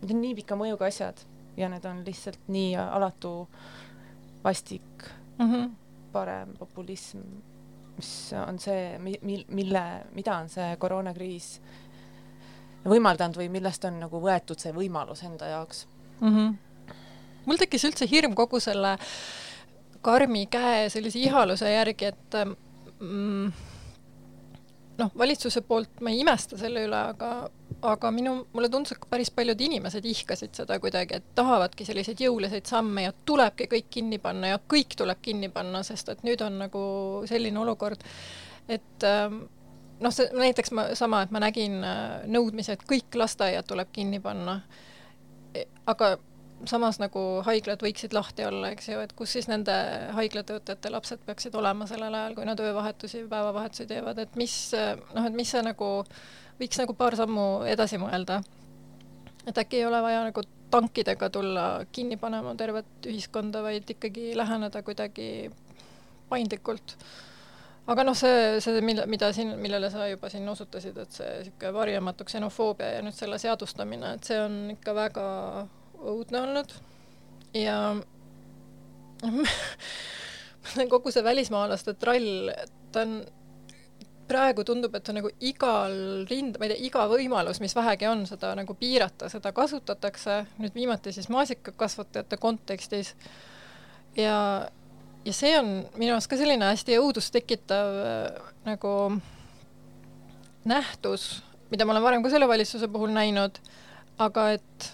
A: need on nii pika mõjuga asjad ja need on lihtsalt nii alatu vastik mm, -hmm. parem populism, mis on see, mil-, mille, mida on see koroonakriis võimaldanud või millest on nagu võetud see võimalus enda jaoks mm. -hmm.
B: mul tekkis üldse hirm kogu selle karmi käe sellise ihaluse järgi, et mm, noh, valitsuse poolt ma ei imesta selle üle, aga, aga minu, mulle tundus, et päris paljud inimesed ihkasid seda kuidagi, et tahavadki selliseid jõuliseid samme ja tulebki kõik kinni panna ja kõik tuleb kinni panna, sest et nüüd on nagu selline olukord, et ähm, noh, see näiteks ma sama, et ma nägin äh, nõudmise, et kõik lasteaiad tuleb kinni panna. E, aga samas nagu haiglad võiksid lahti olla, eks ju, et kus siis nende haiglatöötajate lapsed peaksid olema sellel ajal, kui nad öövahetusi päevavahetusi teevad, et mis noh, et mis see nagu, võiks nagu paar sammu edasi mõelda. et äkki ei ole vaja nagu tankidega tulla kinni panema tervet ühiskonda, vaid ikkagi läheneda kuidagi paindlikult. aga noh, see, see, mille, mida siin, millele sa juba siin osutasid, et see niisugune varjamatu ksenofoobia ja nüüd selle seadustamine, et see on ikka väga õudne olnud ja [LAUGHS] kogu see välismaalaste trall, ta on, praegu tundub, et on nagu igal rind, ma ei tea, iga võimalus, mis vähegi on, seda nagu piirata, seda kasutatakse, nüüd viimati siis maasikakasvatajate kontekstis. Ja, ja see on minu arust ka selline hästi õudust tekitav äh, nagu nähtus, mida ma olen varem ka selle valitsuse puhul näinud, aga et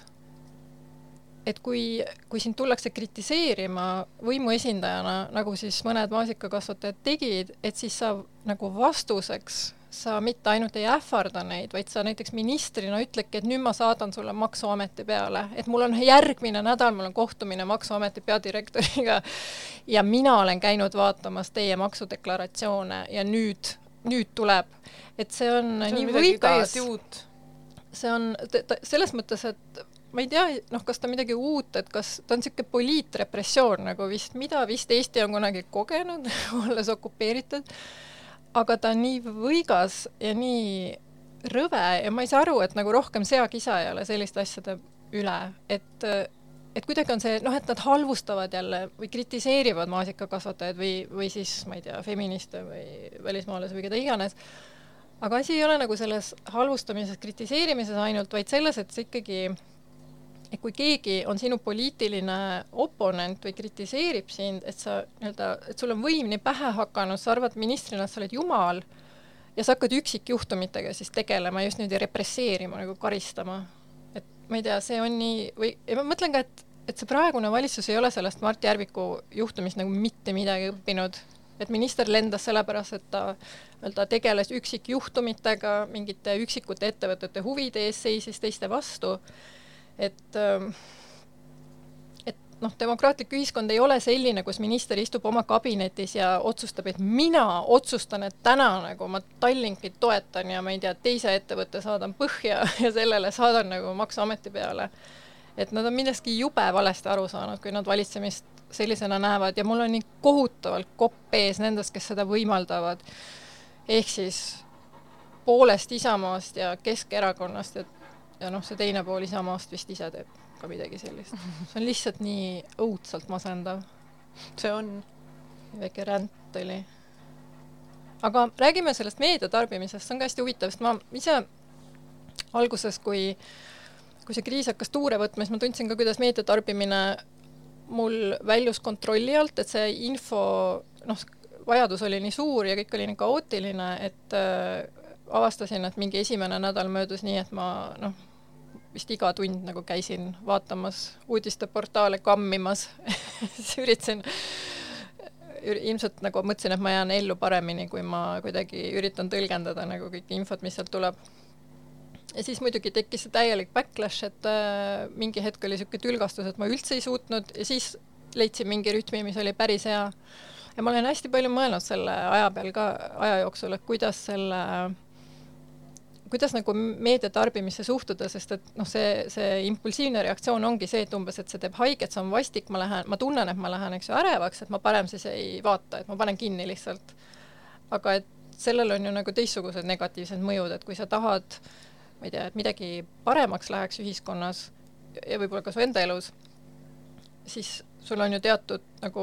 B: et kui, kui sind tullakse kritiseerima võimuesindajana, nagu siis mõned maasikakasvatajad tegid, et siis sa nagu vastuseks sa mitte ainult ei ähvarda neid, vaid sa näiteks ministrina ütledki, et nüüd ma saadan sulle Maksuameti peale, et mul on järgmine nädal, mul on kohtumine Maksuameti peadirektoriga [LAUGHS] ja mina olen käinud vaatamas teie maksudeklaratsioone ja nüüd, nüüd tuleb. et see on, see on nii võigas. see on selles mõttes, et ma ei tea, noh, kas ta midagi uut, et kas ta on niisugune poliitrepressioon nagu vist, mida vist Eesti on kunagi kogenud [LAUGHS] olles okupeeritud, aga ta on nii võigas ja nii rõve ja ma ei saa aru, et nagu rohkem seakisa ei ole selliste asjade üle, et et kuidagi on see noh, et nad halvustavad jälle või kritiseerivad maasikakasvatajaid või, või siis ma ei tea, feministe või välismaalasi või keda iganes, aga asi ei ole nagu selles halvustamises, kritiseerimises ainult, vaid selles, et see ikkagi et kui keegi on sinu poliitiline oponent või kritiseerib sind, et sa nii-öelda, et sul on võim nii pähe hakanud, sa arvad ministrina, et sa oled jumal ja sa hakkad üksikjuhtumitega siis tegelema, just niimoodi represseerima, nagu karistama. et ma ei tea, see on nii või ja ma mõtlen ka, et, et see praegune valitsus ei ole sellest Mart Järviku juhtumist nagu mitte midagi õppinud, et minister lendas sellepärast, et ta nii-öelda tegeles üksikjuhtumitega, mingite üksikute ettevõtete huvide eest, seisis teiste vastu, et äh, noh, demokraatlik ühiskond ei ole selline, kus minister istub oma kabinetis ja otsustab, et mina otsustan, et täna nagu ma Tallinkit toetan ja ma ei tea, teise ettevõtte saadan põhja [LAUGHS] ja sellele saadan nagu Maksuameti peale. et nad on millestki jube valesti aru saanud, kui nad valitsemist sellisena näevad ja mul on nii kohutavalt kopp ees nendest, kes seda võimaldavad. ehk siis poolest Isamaast ja Keskerakonnast, et ja noh, see teine pool Isamaast vist ise teeb ka midagi sellist. [LAUGHS] see on lihtsalt nii õudselt masendav.
A: see on.
B: väike ränd oli. aga räägime sellest meedia tarbimisest, see on ka hästi huvitav, sest ma ise alguses, kui, kui see kriis hakkas tuure võtma, siis ma tundsin ka, kuidas meedia tarbimine mul väljus kontrolli alt, et see info, noh, vajadus oli nii suur ja kõik oli nii kaootiline, et äh, avastasin, et mingi esimene nädal möödus nii, et ma noh, vist iga tund nagu käisin vaatamas uudisteportaale, kammimas [LAUGHS] üritasin, ilmselt nagu mõtlesin, et ma jään ellu paremini, kui ma kuidagi üritan tõlgendada nagu kõike infot, mis sealt tuleb. ja siis muidugi tekkis see täielik backlash, et äh, mingi hetk oli niisugune tülgastus, et ma üldse ei suutnud ja siis leidsin mingi rütmi, mis oli päris hea. ja ma olen hästi palju mõelnud selle aja peal ka, aja jooksul, et kuidas selle äh, kuidas nagu meedia tarbimisse suhtuda, sest et noh, see, see impulsiivne reaktsioon ongi see, et umbes, et see teeb haiget, see on vastik, ma lähen, ma tunnen, et ma lähen, eks ju, ärevaks, et ma parem siis ei vaata, et ma panen kinni lihtsalt. aga et sellel on ju nagu teistsugused negatiivsed mõjud, et kui sa tahad, ma ei tea, et midagi paremaks läheks ühiskonnas ja võib-olla ka su enda elus, siis sul on ju teatud nagu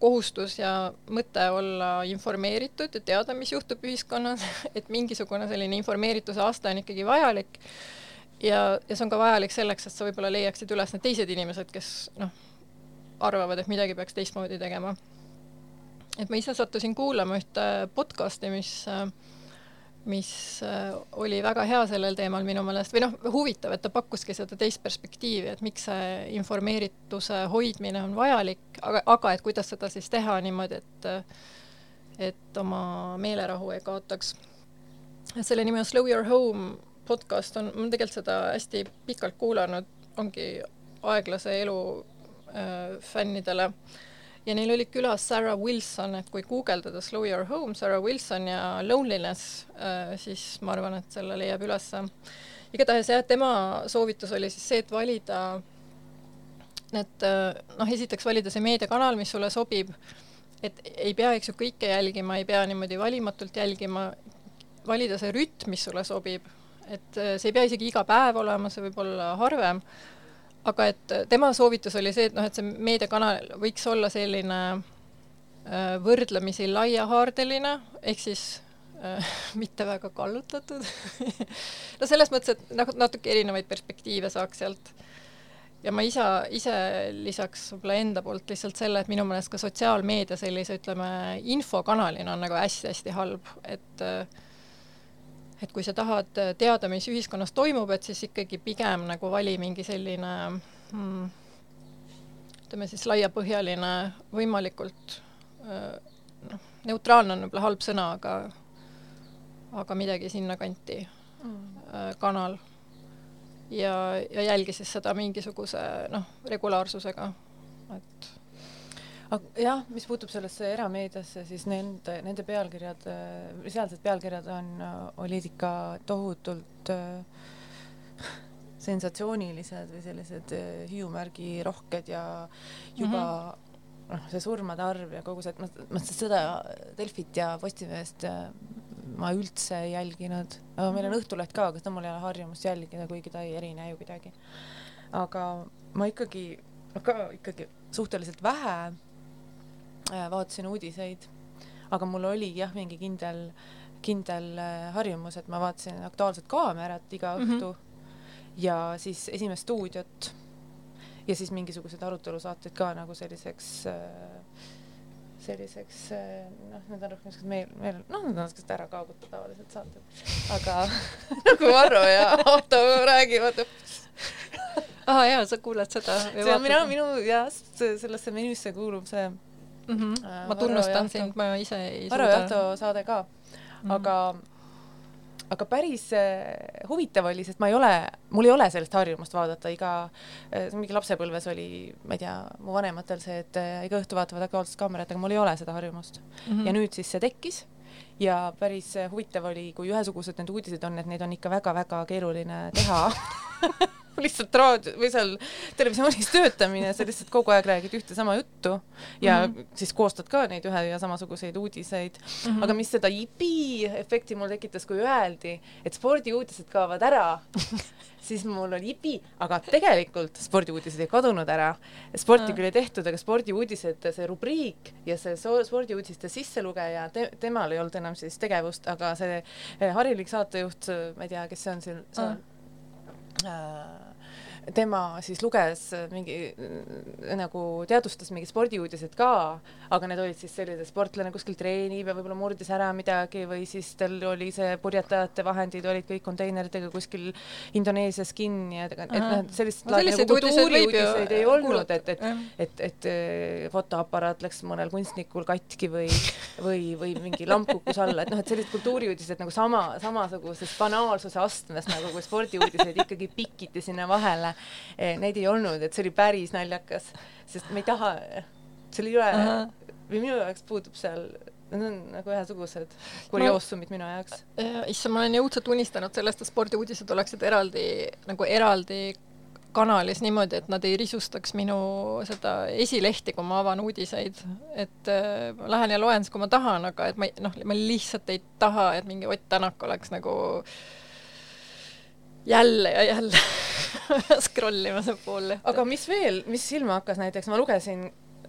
B: kohustus ja mõte olla informeeritud ja teada, mis juhtub ühiskonnas, [LAUGHS] et mingisugune selline informeerituse aste on ikkagi vajalik ja, ja see on ka vajalik selleks, et sa võib-olla leiaksid üles need teised inimesed, kes noh, arvavad, et midagi peaks teistmoodi tegema. et ma ise sattusin kuulama ühte podcast'i, mis äh, mis äh, oli väga hea sellel teemal minu meelest või noh, huvitav, et ta pakkuski seda teist perspektiivi, et miks see informeerituse hoidmine on vajalik, aga, aga et kuidas seda siis teha niimoodi, et et oma meelerahu ei kaotaks. selle nimi on Slow Your Home podcast on, ma olen tegelikult seda hästi pikalt kuulanud, ongi aeglase elu äh, fännidele äh, ja neil oli külas Sarah Wilson, et kui guugeldada Slow Your Home, Sarah Wilson ja Loneliness, äh, siis ma arvan, et selle leiab ülesse. igatahes jah, tema soovitus oli siis see, et valida need äh, noh, esiteks valida see meediakanal, mis sulle sobib, et ei pea, eks ju, kõike jälgima, ei pea niimoodi valimatult jälgima, valida see rütm, mis sulle sobib, et äh, see ei pea isegi iga päev olema, see võib olla harvem aga et tema soovitus oli see, et noh, et see meediakanal võiks olla selline äh, võrdlemisi laiahaardeline, ehk siis äh, [LAUGHS] mitte väga kallutatud [LAUGHS] no selles mõttes, et nagu natuke erinevaid perspektiive saaks sealt. ja ma ise, ise lisaks võib-olla enda poolt lihtsalt selle, et minu meelest ka sotsiaalmeedia sellise, ütleme, infokanalina on nagu hästi-hästi halb, et äh, et kui sa tahad teada, mis ühiskonnas toimub, et siis ikkagi pigem nagu vali mingi selline hmm, ütleme siis laiapõhjaline, võimalikult noh, neutraalne on võib-olla halb sõna, aga aga midagi sinnakanti mm. kanal. ja, ja jälgi siis seda mingisuguse noh, regulaarsusega, et
A: jah, mis puutub sellesse erameediasse, siis nende, nende pealkirjad, sealsed pealkirjad on, olid ikka tohutult äh, sensatsioonilised või sellised äh, hiiumärgi rohked ja juba mm -hmm. noh, see surmade arv ja kogu see, et ma, ma seda Delfit ja Postimeest äh, ma üldse ei jälginud, aga meil on mhm. Õhtuleht ka, aga seda mul ei ole harjumust jälgida, kuigi ta ei erine ju kuidagi. aga ma ikkagi, ka ikkagi suhteliselt vähe Äh, vaatasin uudiseid, aga mul oli jah, mingi kindel, kindel äh, harjumus, et ma vaatasin Aktuaalset Kaamerat iga õhtu. Mm -hmm. ja siis Esimest stuudiot. Ja siis mingisuguseid arutelusaateid ka nagu selliseks äh, selliseks äh, noh, need on rohkem siuksed meil, meil noh, need on siuksed ära kaaguta tavaliselt saated, aga [LAUGHS] nagu Varro ja Ahto räägivad.
B: Aa ah, jaa, sa kuulad seda?
A: see on mina, minu jah, sellesse menüüsse kuulub see
B: mm. -hmm. ma tunnustan sind, ma ise ei
A: Varro suuda. Jahto saade ka mm, -hmm. aga aga päris äh, huvitav oli, sest ma ei ole, mul ei ole sellist harjumust vaadata iga äh,, mingi lapsepõlves oli, ma ei tea, mu vanematel see, et äh, iga õhtu vaatavad Aktuaalset Kaamerat, aga mul ei ole seda harjumust mm. -hmm. ja nüüd siis see tekkis ja päris äh, huvitav oli, kui ühesugused need uudised on, et neid on ikka väga-väga keeruline teha [LAUGHS] [LAUGHS] lihtsalt raadio või seal televisioonis töötamine, sa lihtsalt kogu aeg räägid ühte sama juttu ja mm -hmm. siis koostad ka neid ühe ja samasuguseid uudiseid mm. -hmm. aga mis seda jipi efekti mul tekitas, kui öeldi, et spordiuudised kaovad ära [LAUGHS] siis mul oli jipi, aga tegelikult spordiuudised ei kadunud ära. sporti küll ei tehtud, aga spordiuudised, see rubriik ja see spordiuudiste sisselugeja te,, temal ei olnud enam siis tegevust, aga see eh, harilik saatejuht, ma ei tea, kes see on seal, seal äh, tema siis luges mingi nagu teadvustas mingi spordiuudised ka, aga need olid siis sellised, sportlane kuskil treenib ja võib-olla murdis ära midagi või siis tal oli see purjetajate vahendid olid kõik konteineritega kuskil Indoneesias kinni, et, et noh, sellist
B: no, nagu
A: kultuuriuudiseid ei olnud, et, et, et, et, eh, fotoaparaat läks mõnel kunstnikul katki või, või, või mingi lamp kukkus alla, et noh, et sellised kultuuriuudised nagu sama, samasugusest banaalsuse astmest nagu kui spordiuudiseid ikkagi pikiti sinna vahele neid ei olnud, et see oli päris naljakas, sest me ei taha, seal ei ole uh, -huh. või minu jaoks puudub seal Need on nagu ühesugused kurioosumid minu jaoks.
B: issand, ma olen jõudsalt unistanud sellest, et spordiuudised oleksid eraldi, nagu eraldi kanalis niimoodi, et nad ei risustaks minu seda esilehti, kui ma avan uudiseid. et äh, ma lähen ja loen siis, kui ma tahan, aga et ma ei, noh, ma lihtsalt ei taha, et mingi Ott Tänak oleks nagu jälle ja jälle [LAUGHS] scroll ima see pool lehte.
A: aga mis veel, mis silma hakkas näiteks, ma lugesin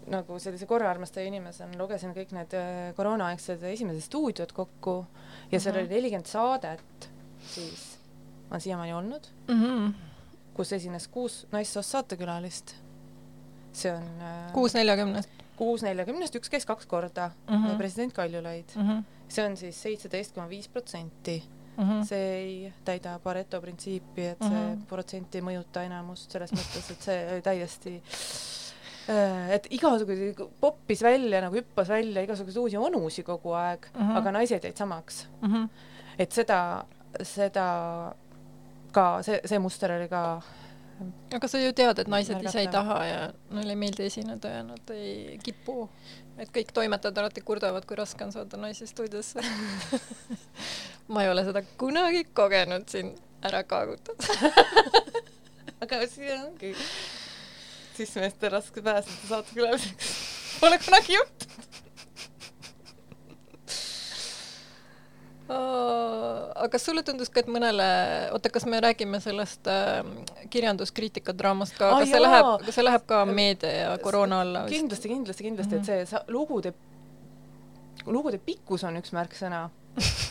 A: nagu sellise korraarmastaja inimesena, lugesin kõik need äh, koroonaaegsed esimesed stuudiod kokku ja seal mm -hmm. oli nelikümmend saadet, siis olen siiamaani olnud mm, -hmm. kus esines kuus naissoost saatekülalist. see on
B: äh, kuus neljakümnest?
A: kuus neljakümnest, üks käis kaks korda mm, -hmm. president Kaljulaid mm. -hmm. see on siis seitseteist koma viis protsenti mm. -hmm. see ei täida Pareto printsiipi, et see mm -hmm. protsent ei mõjuta enamust selles mõttes, et see oli täiesti äh, et igasuguseid poppis välja nagu hüppas välja igasuguseid uusi onusid kogu aeg mm, -hmm. aga naised jäid samaks mm. -hmm. et seda, seda ka see, see muster oli ka
B: aga sa ju tead, et naised ise ei taha ja neile ei meeldi esineda ja nad ei kipu et kõik toimetajad alati kurdavad, kui raske on saada naisi stuudiosse. [LAUGHS] Ma ei ole seda kunagi kogenud siin ära kaagutada [LAUGHS]
A: aga siin ongi. Siis meestel raske pääseda saatekülaliseks. Pole kunagi juhtunud
B: aga kas sulle tundus ka, et mõnele, oota, kas me räägime sellest äh, kirjanduskriitika draamast ka, kas see läheb, kas see läheb ka meedia ja koroona alla?
A: kindlasti, kindlasti, kindlasti mm, -hmm. et see lugude, lugude pikkus on üks märksõna [LAUGHS]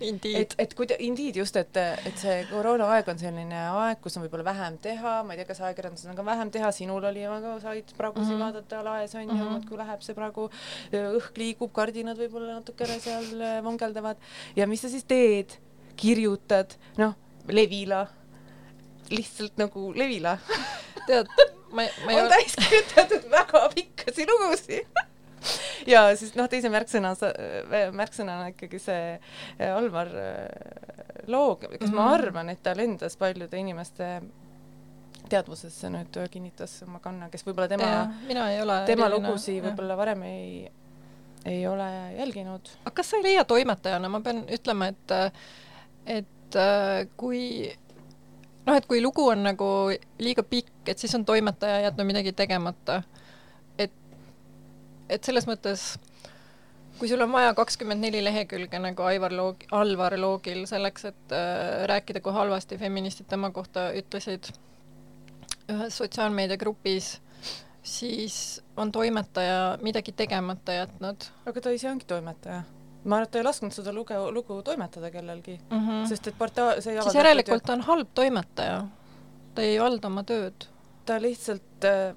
A: et, et kui ta, Indeed just, et, et see koroonaaeg on selline aeg, kus on võib-olla vähem teha, ma ei tea, kas ajakirjandusel on ka vähem teha, sinul oli, aga said praegu siin mm -hmm. vaadata laes on ju mm, -hmm. muudkui läheb see praegu, õhk liigub, kardinad võib-olla natukene seal äh, vongeldavad ja mis sa siis teed? kirjutad, noh, Levila, lihtsalt nagu Levila
B: tead, ma, ma
A: ei ole. on täis kirjutatud väga pikkasi lugusid [LAUGHS] ja siis noh, teise märksõna, märksõnana ikkagi see eh, Alvar eh, Loog, kes mm -hmm. ma mhm. arvan, et ta lendas paljude inimeste teadvusesse nüüd kinnitas oma kanna, kes võib-olla tema, tema lugusid võib-olla varem ei, ei ole jälginud.
B: aga kas sa ei leia toimetajana, ma pean ütlema, et, et äh, kui noh, et kui lugu on nagu liiga pikk, et siis on toimetaja jätnud midagi tegemata et selles mõttes kui sul on vaja kakskümmend neli lehekülge nagu Aivar Loog, Alvar Loogil selleks, et äh, rääkida, kui halvasti feministid tema kohta ütlesid ühes sotsiaalmeediagrupis, siis on toimetaja midagi tegemata jätnud.
A: aga ta ise ongi toimetaja. ma arvan, et ta ei lasknud seda luge, lugu toimetada kellelgi mm, -hmm. sest et portaal, see ei
B: siis järelikult ta on halb toimetaja. ta ei valda oma tööd.
A: ta lihtsalt äh,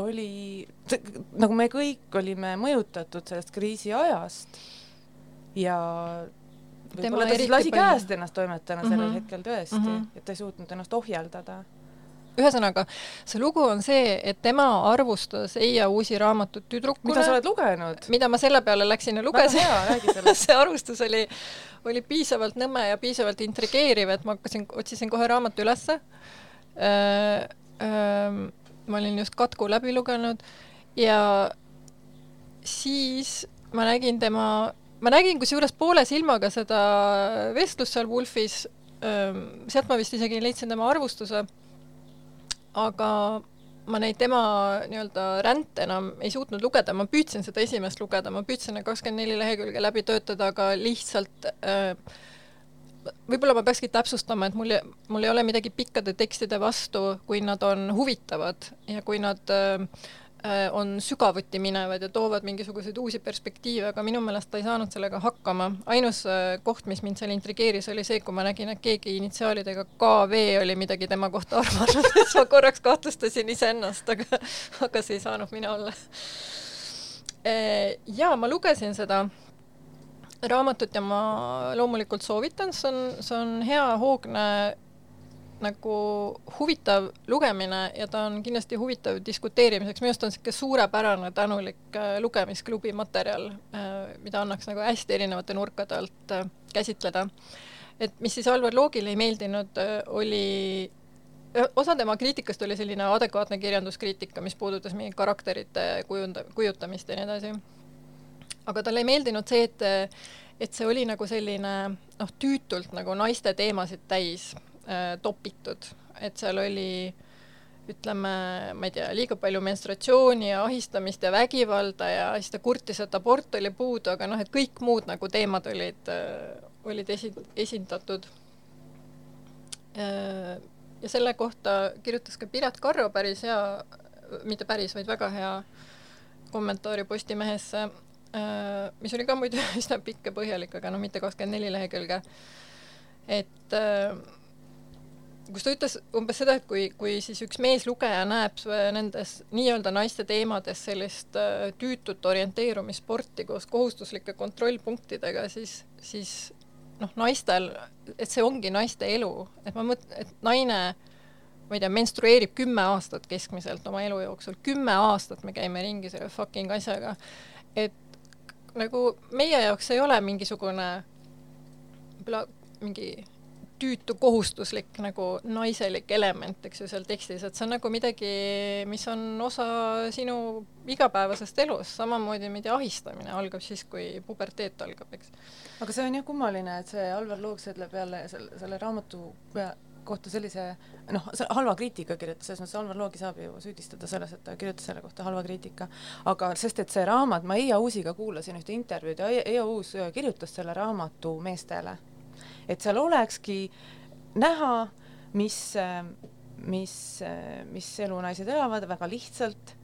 A: oli, nagu me kõik olime mõjutatud sellest kriisiajast ja võib-olla ta siis lasi palju. käest ennast toimetajana mm -hmm. sellel hetkel tõesti mm, -hmm. et ta ei suutnud ennast ohjeldada
B: ühesõnaga, see lugu on see, et tema arvustas Eija Uusi raamatut tüdrukule.
A: mida sa oled lugenud?
B: mida ma selle peale läksin ja lugesin. [LAUGHS] see arvustus oli, oli piisavalt nõme ja piisavalt intrigeeriv, et ma hakkasin, otsisin kohe raamatu ülesse äh,. Äh, ma olin just katku läbi lugenud ja siis ma nägin tema, ma nägin kusjuures poole silmaga seda vestlust seal Wolfis, sealt ma vist isegi leidsin tema arvustuse, aga ma neid tema nii-öelda ränte enam ei suutnud lugeda, ma püüdsin seda esimest lugeda, ma püüdsin need kakskümmend neli lehekülge läbi töötada, aga lihtsalt äh, võib-olla ma peakski täpsustama, et mul, mul ei ole midagi pikkade tekstide vastu, kui nad on huvitavad ja kui nad äh, äh, on sügavuti minevad ja toovad mingisuguseid uusi perspektiive, aga minu meelest ta ei saanud sellega hakkama. ainus äh, koht, mis mind seal intrigeeris, oli see, kui ma nägin, et keegi initsiaalidega KV oli midagi tema kohta arvanud, siis [LAUGHS] ma korraks kahtlustasin iseennast, aga, aga see ei saanud mina olla. Äh, jaa, ma lugesin seda raamatut ja ma loomulikult soovitan, see on, see on hea hoogne nagu huvitav lugemine ja ta on kindlasti huvitav diskuteerimiseks, minu arust on niisugune suurepärane tänulik äh, lugemisklubi materjal, äh, mida annaks nagu hästi erinevate nurkade alt äh, käsitleda. et mis siis Alvar Loogile ei meeldinud, oli osa tema kriitikast oli selline adekvaatne kirjanduskriitika, mis puudutas mingi karakterite kujunda-, kujutamist ja nii edasi aga talle ei meeldinud see, et, et see oli nagu selline noh, tüütult nagu naiste teemasid täis äh, topitud, et seal oli ütleme, ma ei tea, liiga palju menstratsiooni ja ahistamist ja vägivalda ja siis ta kurtis, et abort oli puudu, aga noh, et kõik muud nagu teemad olid äh,, olid esi-, esindatud äh,. ja selle kohta kirjutas ka Piret Karro päris hea, mitte päris, vaid väga hea kommentaari Postimehesse mis oli ka muidu [LAUGHS] üsna pikk ja põhjalik, aga no mitte kakskümmend neli lehekülge. et äh, kus ta ütles umbes seda, et kui, kui siis üks meeslugeja näeb nendes nii-öelda naiste teemades sellist äh, tüütut orienteerumissporti koos kohustuslike kontrollpunktidega, siis, siis noh, naistel, et see ongi naiste elu, et ma mõtlen, et naine ma ei tea, menstrueerib kümme aastat keskmiselt oma elu jooksul, kümme aastat me käime ringi selle fucking asjaga, et nagu meie jaoks ei ole mingisugune võib-olla mingi tüütu kohustuslik nagu naiselik element, eks ju, seal tekstis, et see on nagu midagi, mis on osa sinu igapäevasest elust, samamoodi ma ei tea, ahistamine algab siis, kui puberteet algab, eks.
A: aga see on jah kummaline, et see Alvar Loog ütleb jälle selle, selle raamatu kohta sellise noh, halva kriitika kirjutas, selles mõttes Alvar Loogi saab ju süüdistada selles, et ta kirjutas selle kohta halva kriitika, aga sest et see raamat, ma Eija Uusiga kuulasin ühte intervjuud ja Eija Uus kirjutas selle raamatu meestele. et seal olekski näha, mis, mis, mis elu naised elavad väga lihtsalt,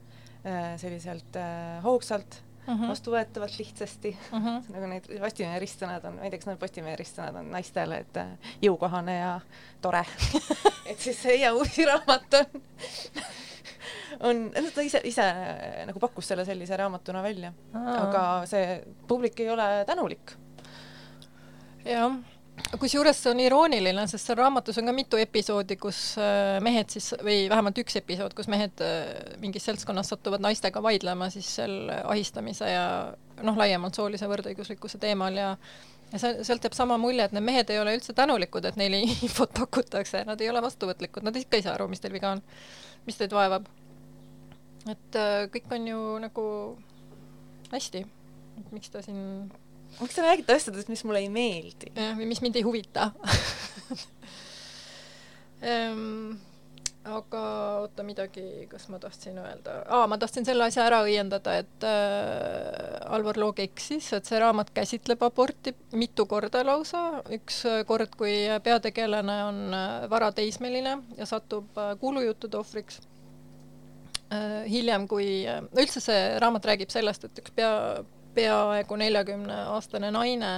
A: selliselt hoogsalt mm -hmm. vastuvõetavalt lihtsasti mm. -hmm. nagu need Postimehe ristsõnad on, ma ei tea, kas need Postimehe ristsõnad on naistele, et äh, jõukohane ja tore [LAUGHS] et siis see Eija Uusi raamat on on, ta ise, ise äh, nagu pakkus selle sellise raamatuna välja, aga see publik ei ole tänulik.
B: jah kusjuures see on irooniline, sest seal raamatus on ka mitu episoodi, kus äh, mehed siis, või vähemalt üks episood, kus mehed äh, mingis seltskonnas satuvad naistega vaidlema siis seal ahistamise ja noh, laiemalt soolise võrdõiguslikkuse teemal ja ja see, sealt jääb sama mulje, et need mehed ei ole üldse tänulikud, et neile [LAUGHS] infot pakutakse, nad ei ole vastuvõtlikud, nad ikka ei saa aru, mis teil viga on, mis teid vaevab. et äh, kõik on ju nagu hästi, miks ta siin
A: miks te räägite asjadest, mis mulle ei meeldi?
B: jah, või mis mind ei huvita ehm, aga oota midagi, kas ma tahtsin öelda, aa, ma tahtsin selle asja ära õiendada, et äh, Alvar Loog eksis, et see raamat käsitleb aborti mitu korda lausa, üks kord, kui peategelane on äh, varateismeline ja satub äh, kuulujuttude ohvriks äh,. hiljem, kui äh,, üldse see raamat räägib sellest, et üks pea, peaaegu neljakümne aastane naine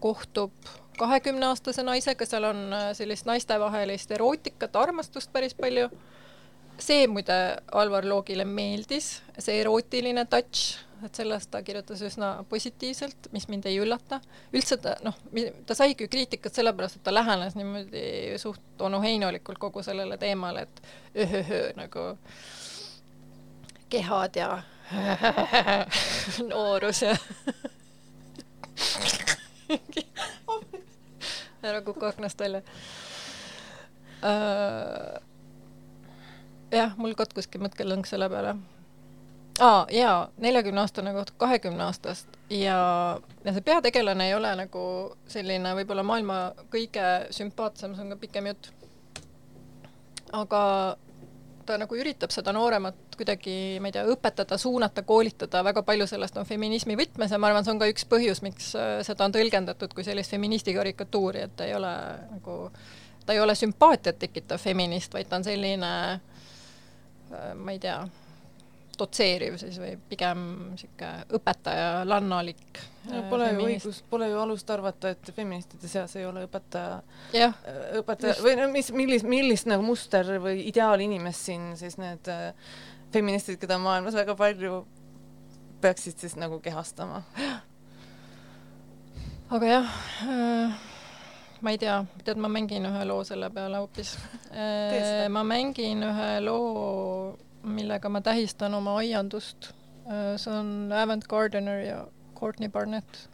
B: kohtub kahekümne aastase naisega, seal on äh, sellist naitevahelist erootikat, armastust päris palju see muide Alvar Loogile meeldis, see erootiline touch, et sellest ta kirjutas üsna positiivselt, mis mind ei üllata. üldse ta noh, ta saigi kriitikat sellepärast, et ta lähenes niimoodi suht onuheinolikult kogu sellele teemale, et öhöhö nagu kehad ja [LAUGHS] noorus ja ära kuku aknast välja uh, jah, mul katkuski mõttelõng selle peale. aa, jaa, neljakümne aastane kohta kahekümne aastast ja, ja see peategelane ei ole nagu selline võib-olla maailma kõige sümpaatsem, see on ka pikem jutt. aga ta nagu üritab seda nooremat kuidagi, ma ei tea, õpetada, suunata, koolitada, väga palju sellest on feminismi võtmes ja ma arvan, see on ka üks põhjus, miks äh, seda on tõlgendatud kui sellist feministi karikatuuri, et ta ei ole nagu, ta ei ole sümpaatiat tekitav feminist, vaid ta on selline äh, Äh, ma ei tea, dotseeriv siis või pigem niisugune õpetaja, lannalik
A: no,. Pole ju õigus, pole ju alust arvata, et feministide seas ei ole õpetaja,
B: äh,
A: õpetaja just. või no mis, millist, millist nagu muster või ideaalinimest siin siis need äh, feministid, keda on maailmas väga palju, peaksid siis nagu kehastama.
B: aga jah äh, ma ei tea, tead, ma mängin ühe loo selle peale hoopis. Äh, ma mängin ühe loo, millega ma tähistan oma aiandust. Äh, see on Avant Gardener ja Courtney Barnett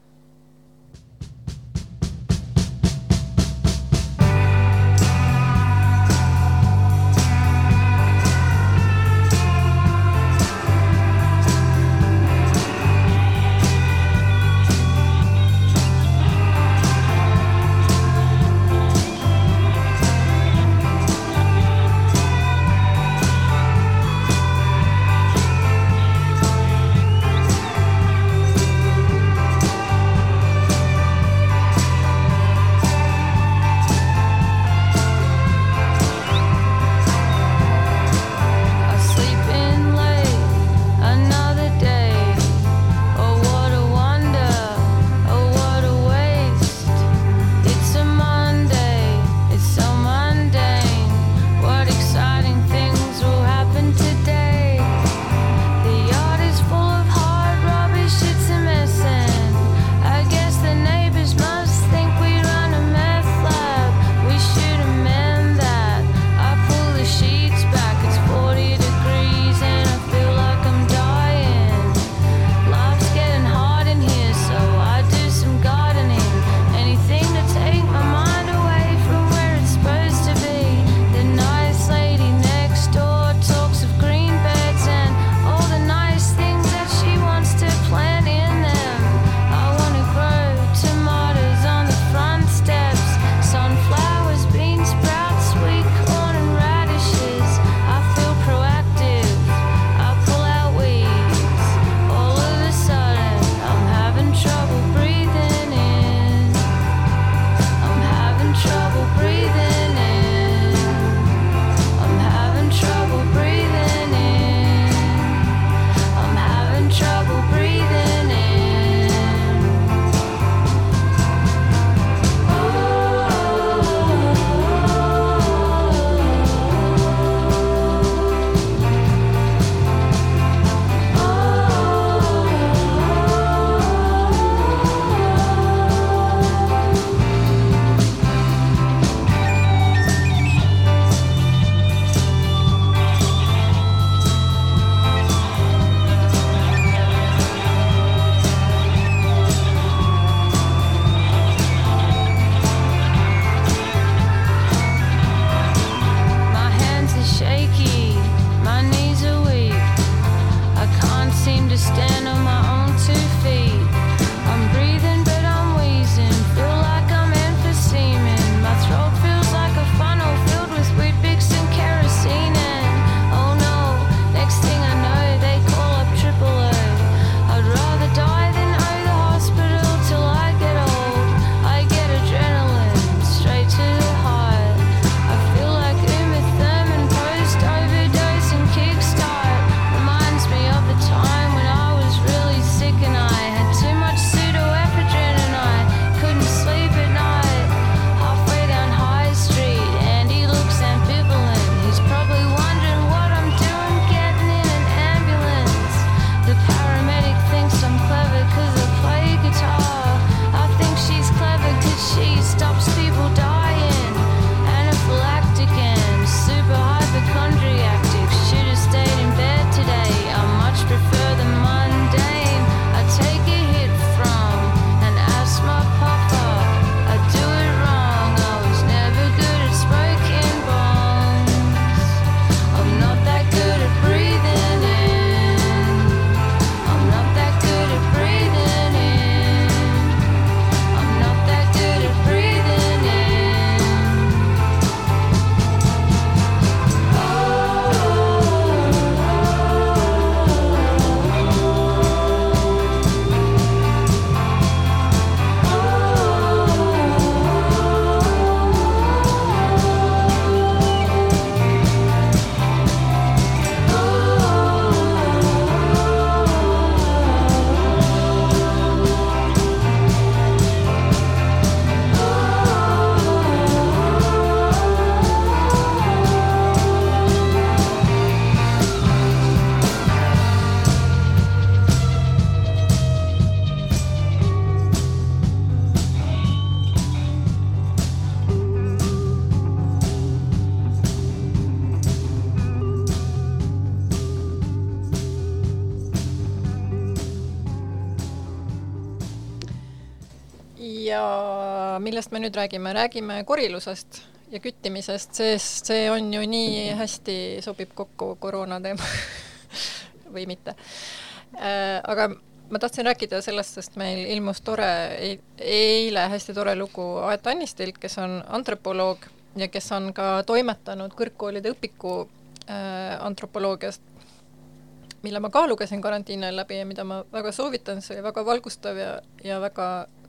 B: me nüüd räägime, räägime korilusest ja küttimisest, sest see on ju nii hästi sobib kokku koroona teema [LAUGHS] või mitte. Äh, aga ma tahtsin rääkida sellest, sest meil ilmus tore, eile hästi tore lugu Aet Annistilt, kes on antropoloog ja kes on ka toimetanud kõrgkoolide õpiku äh, antropoloogiast, mille ma ka lugesin karantiini ajal läbi ja mida ma väga soovitan, see oli väga valgustav ja, ja väga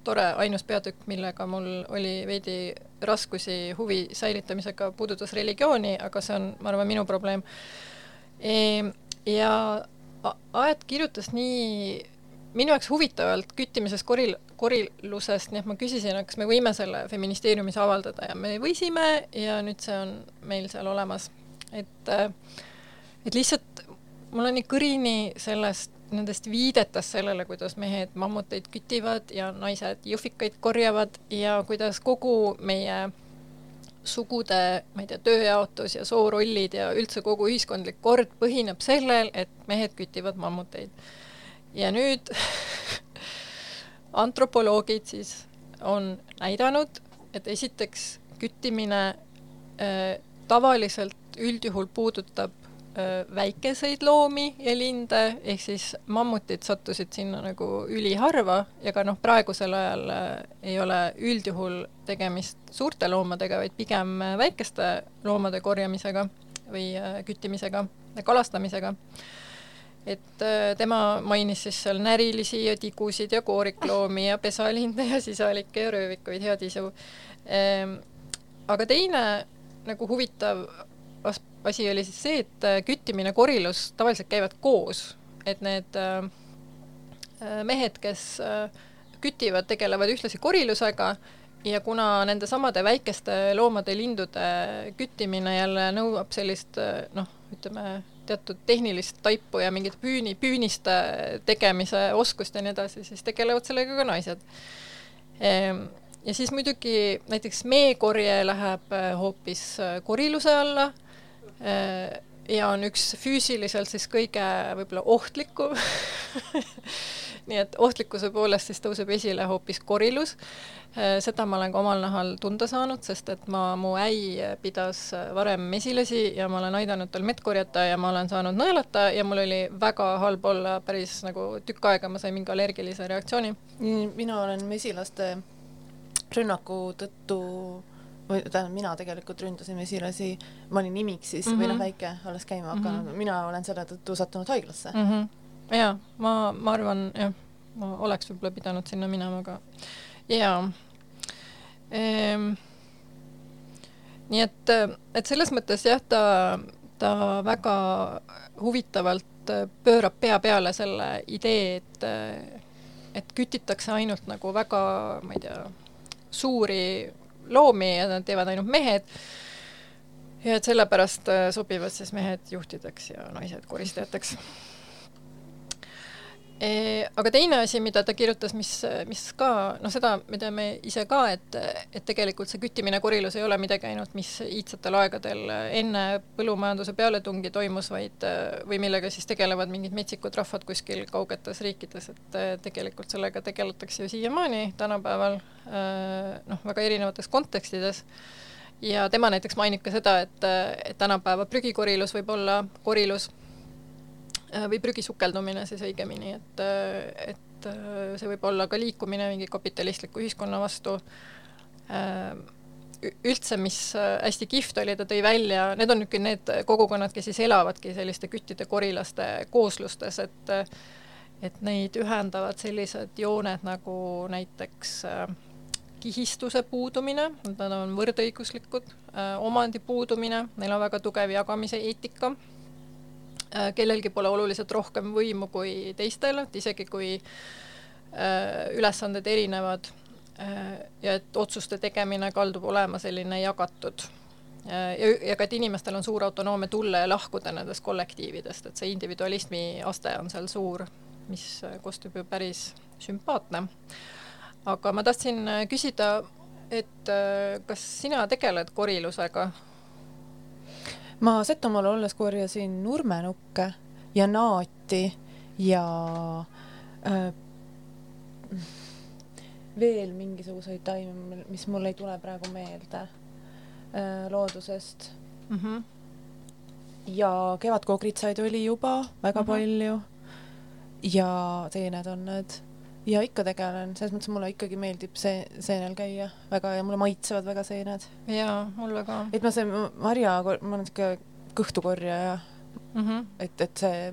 B: tore, ainus peatükk, millega mul oli veidi raskusi huvi säilitamisega, puudutas religiooni, aga see on, ma arvan, minu probleem e,. ja Aet kirjutas nii minu jaoks huvitavalt küttimisest, koril, korilusest, nii et ma küsisin, kas me võime selle feministeeriumis avaldada ja me võisime ja nüüd see on meil seal olemas. et, et lihtsalt mul on nii kõrini sellest, nendest viidetest sellele, kuidas mehed mammuteid kütivad ja naised jõhvikaid korjavad ja kuidas kogu meie sugude, ma ei tea, tööjaotus ja soorollid ja üldse kogu ühiskondlik kord põhineb sellel, et mehed kütivad mammuteid. Ja nüüd [LAUGHS] antropoloogid siis on näidanud, et esiteks küttimine äh, tavaliselt üldjuhul puudutab väikeseid loomi ja linde, ehk siis mammutid sattusid sinna nagu üliharva ja ka noh, praegusel ajal äh, ei ole üldjuhul tegemist suurte loomadega, vaid pigem äh, väikeste loomade korjamisega või äh, küttimisega, kalastamisega et tema mainis siis seal närilisi ja tigusid ja koorikloomi ja pesalinde ja sisalikke ja röövikuid, head isu ehm,. aga teine nagu huvitav asi oli siis see, et äh, küttimine, korilus tavaliselt käivad koos, et need äh, äh, mehed, kes kütivad, tegelevad ühtlasi korilusega ja kuna nende samade väikeste loomade, lindude küttimine jälle nõuab sellist noh, ütleme teatud tehnilist taipu ja mingit püüni, püüniste tegemise oskust ja nii edasi, siis tegelevad sellega ka naised. Ehm, ja siis muidugi näiteks meekorje läheb äh, hoopis koriluse alla ja on üks füüsiliselt siis kõige võib-olla ohtlikum [LAUGHS] nii et ohtlikkuse poolest siis tõuseb esile hoopis korilus. Äh, seda ma olen ka omal nahal tunda saanud, sest et ma, mu äi pidas varem mesilasi ja ma olen aidanud tal mett korjata ja ma olen saanud nõelata ja mul oli väga halb olla päris nagu tükk aega, ma sain mingi allergilise reaktsiooni.
A: mina olen mesilaste rünnaku tõttu või tähendab, mina tegelikult ründasin mesilasi, ma olin imiksis mm -hmm. või noh, mhm. väike, alles käima hakanud mm, -hmm. mina olen selle tõttu sattunud haiglasse mm.
B: -hmm jaa, ma, ma arvan jah, ma oleks võib-olla pidanud sinna minema, aga jaa ehm,. nii et, et selles mõttes jah, ta, ta väga huvitavalt pöörab pea peale selle idee, et, et kütitakse ainult nagu väga, ma ei tea, suuri loomi ja nad teevad ainult mehed. Ja et sellepärast sobivad siis mehed juhtideks ja naised koristajateks aga teine asi, mida ta kirjutas, mis, mis ka, noh, seda me teame ise ka, et, et tegelikult see küttimine korilus ei ole midagi ainult, mis iidsetel aegadel enne põllumajanduse pealetungi toimus, vaid või millega siis tegelevad mingid metsikud rahvad kuskil kaugetes riikides, et tegelikult sellega tegeletakse ju siiamaani tänapäeval noh, väga erinevates kontekstides. Ja tema näiteks mainib ka seda, et, et tänapäeva prügikorilus võib olla korilus. Äh, või prügi sukeldumine siis õigemini, et, äh, et äh, see võib olla ka liikumine mingi kapitalistliku ühiskonna vastu. üldse, mis hästi kihvt oli, ta tõi välja, need on niisugune need kogukonnad, kes siis elavadki selliste küttide, korilaste kooslustes, et et neid ühendavad sellised jooned nagu näiteks kihistuse puudumine, nad on võrdõiguslikud, omandi puudumine, neil on väga tugev jagamise eetika Äh, kellelgi pole oluliselt rohkem võimu kui teistel, et isegi kui äh, ülesanded erinevad äh, ja et otsuste tegemine kaldub olema selline jagatud ja, ja ka, et inimestel on suur autonoomia tulla ja lahkuda nendest kollektiividest, et see individualismi aste on seal suur, mis kostub ju päris sümpaatne. aga ma tahtsin küsida, et kas sina tegeled korilusega
A: ma Setomaal olles korjasin nurmenukke ja naati ja äh, veel mingisuguseid taimi, mis mul ei tule praegu meelde äh, loodusest
B: mm. -hmm.
A: ja kevadkoogritsaid oli juba väga mm -hmm. palju ja seened on need ja ikka tegelen, selles mõttes mulle ikkagi meeldib see seenel käia väga ja mulle maitsevad väga seened.
B: jaa, mulle ka.
A: et ma see marja, ma olen siuke kõhtukorjaja
B: mm. -hmm.
A: et, et see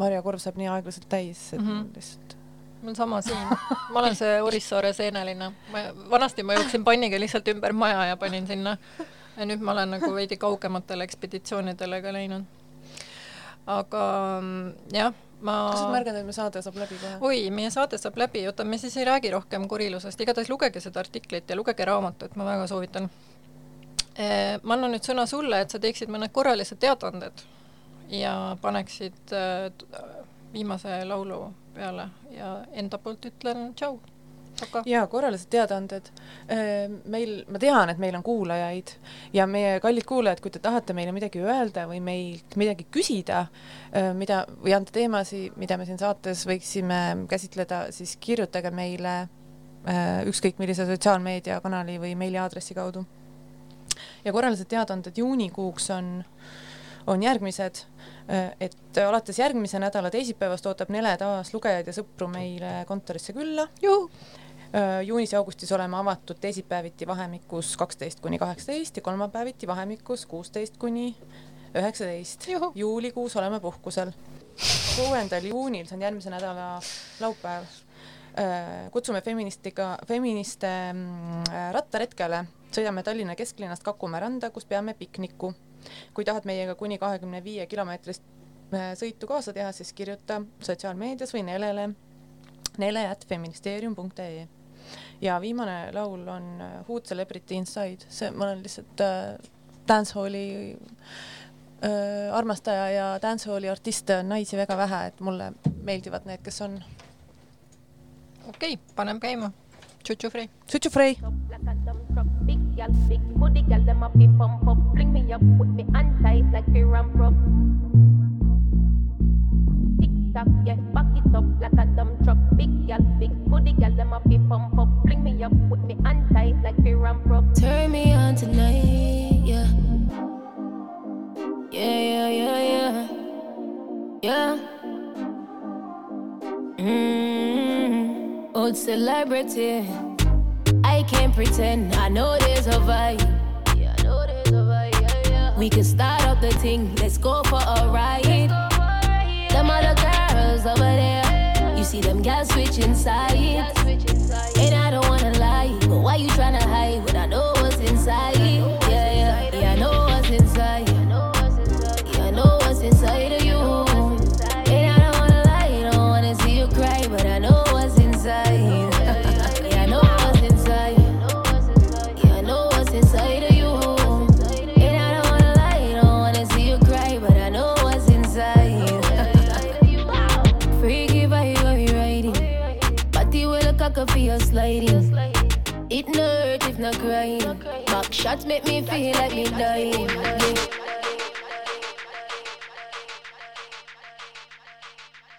A: marjakorv saab nii aeglaselt täis, et mm -hmm. lihtsalt
B: mul sama siin, ma olen see Orissaare seeneline, ma, vanasti ma jooksin panniga lihtsalt ümber maja ja panin sinna. ja nüüd ma olen nagu veidi kaugematele ekspeditsioonidele ka läinud. aga mm, jah, ma.
A: kas sa märgad, et meie saade saab läbi kohe?
B: oi, meie saade saab läbi, oota, me siis ei räägi rohkem kurilusest, igatahes lugege seda artiklit ja lugege raamatut, ma väga soovitan. Eh, ma annan nüüd sõna sulle, et sa teeksid mõned korralised teadaanded ja paneksid äh, viimase laulu peale ja enda poolt ütlen tšau.
A: Jaa, korralised teadaanded. Äh, meil, ma tean, et meil on kuulajaid ja meie kallid kuulajad, kui te tahate meile midagi öelda või meilt midagi küsida, äh, mida, või anda teemasid, mida me siin saates võiksime käsitleda, siis kirjutage meile ükskõik millise sotsiaalmeediakanali või meiliaadressi kaudu. ja korralised teadaanded juunikuuks on on järgmised, et alates järgmise nädala teisipäevast ootab Nele taas lugejaid ja sõpru meile kontorisse külla. Äh, juunis ja augustis oleme avatud teisipäeviti vahemikus kaksteist kuni kaheksateist ja kolmapäeviti vahemikus kuusteist kuni üheksateist. juulikuus oleme puhkusel. kuuendal juunil, see on järgmise nädala laupäev, äh, kutsume feministiga, feministe mm, rattaretkele, sõidame Tallinna kesklinnast Kakumäe randa, kus peame pikniku kui tahad meiega kuni kahekümne viie kilomeetrist äh, sõitu kaasa teha, siis kirjuta sotsiaalmeedias või Nelele, nele at feministeerium.ee. ja viimane laul on äh, Who Celebrity Inside, see, ma olen lihtsalt äh, dancehalli äh, armastaja ja dancehalli artiste on naisi väga vähe, et mulle meeldivad need, kes on.
B: okei okay,, paneme käima. Tšutšu Frey.
A: Tšutšu Frey.
D: gal, big booty gal, them be pump up, fling me up, put me on tight like a ramp up. Tick tock, yeah, back it up like a dumb truck. Big gal, big booty gal, them be pump up, fling me up, put me on tight like a ramp up.
C: Turn me on tonight, yeah. Yeah, yeah, yeah, yeah. Yeah. Mmm, old celebrity. I can't pretend. I know there's a vibe.
D: Yeah, I know there's a vibe. Yeah, yeah.
C: We can start up the thing. Let's go for a ride.
D: yeah.
C: Them other girls over there. You see them girls switching sides. And I don't wanna why you tryna hide when I know what's inside? Shots make me feel like me dying. Yeah.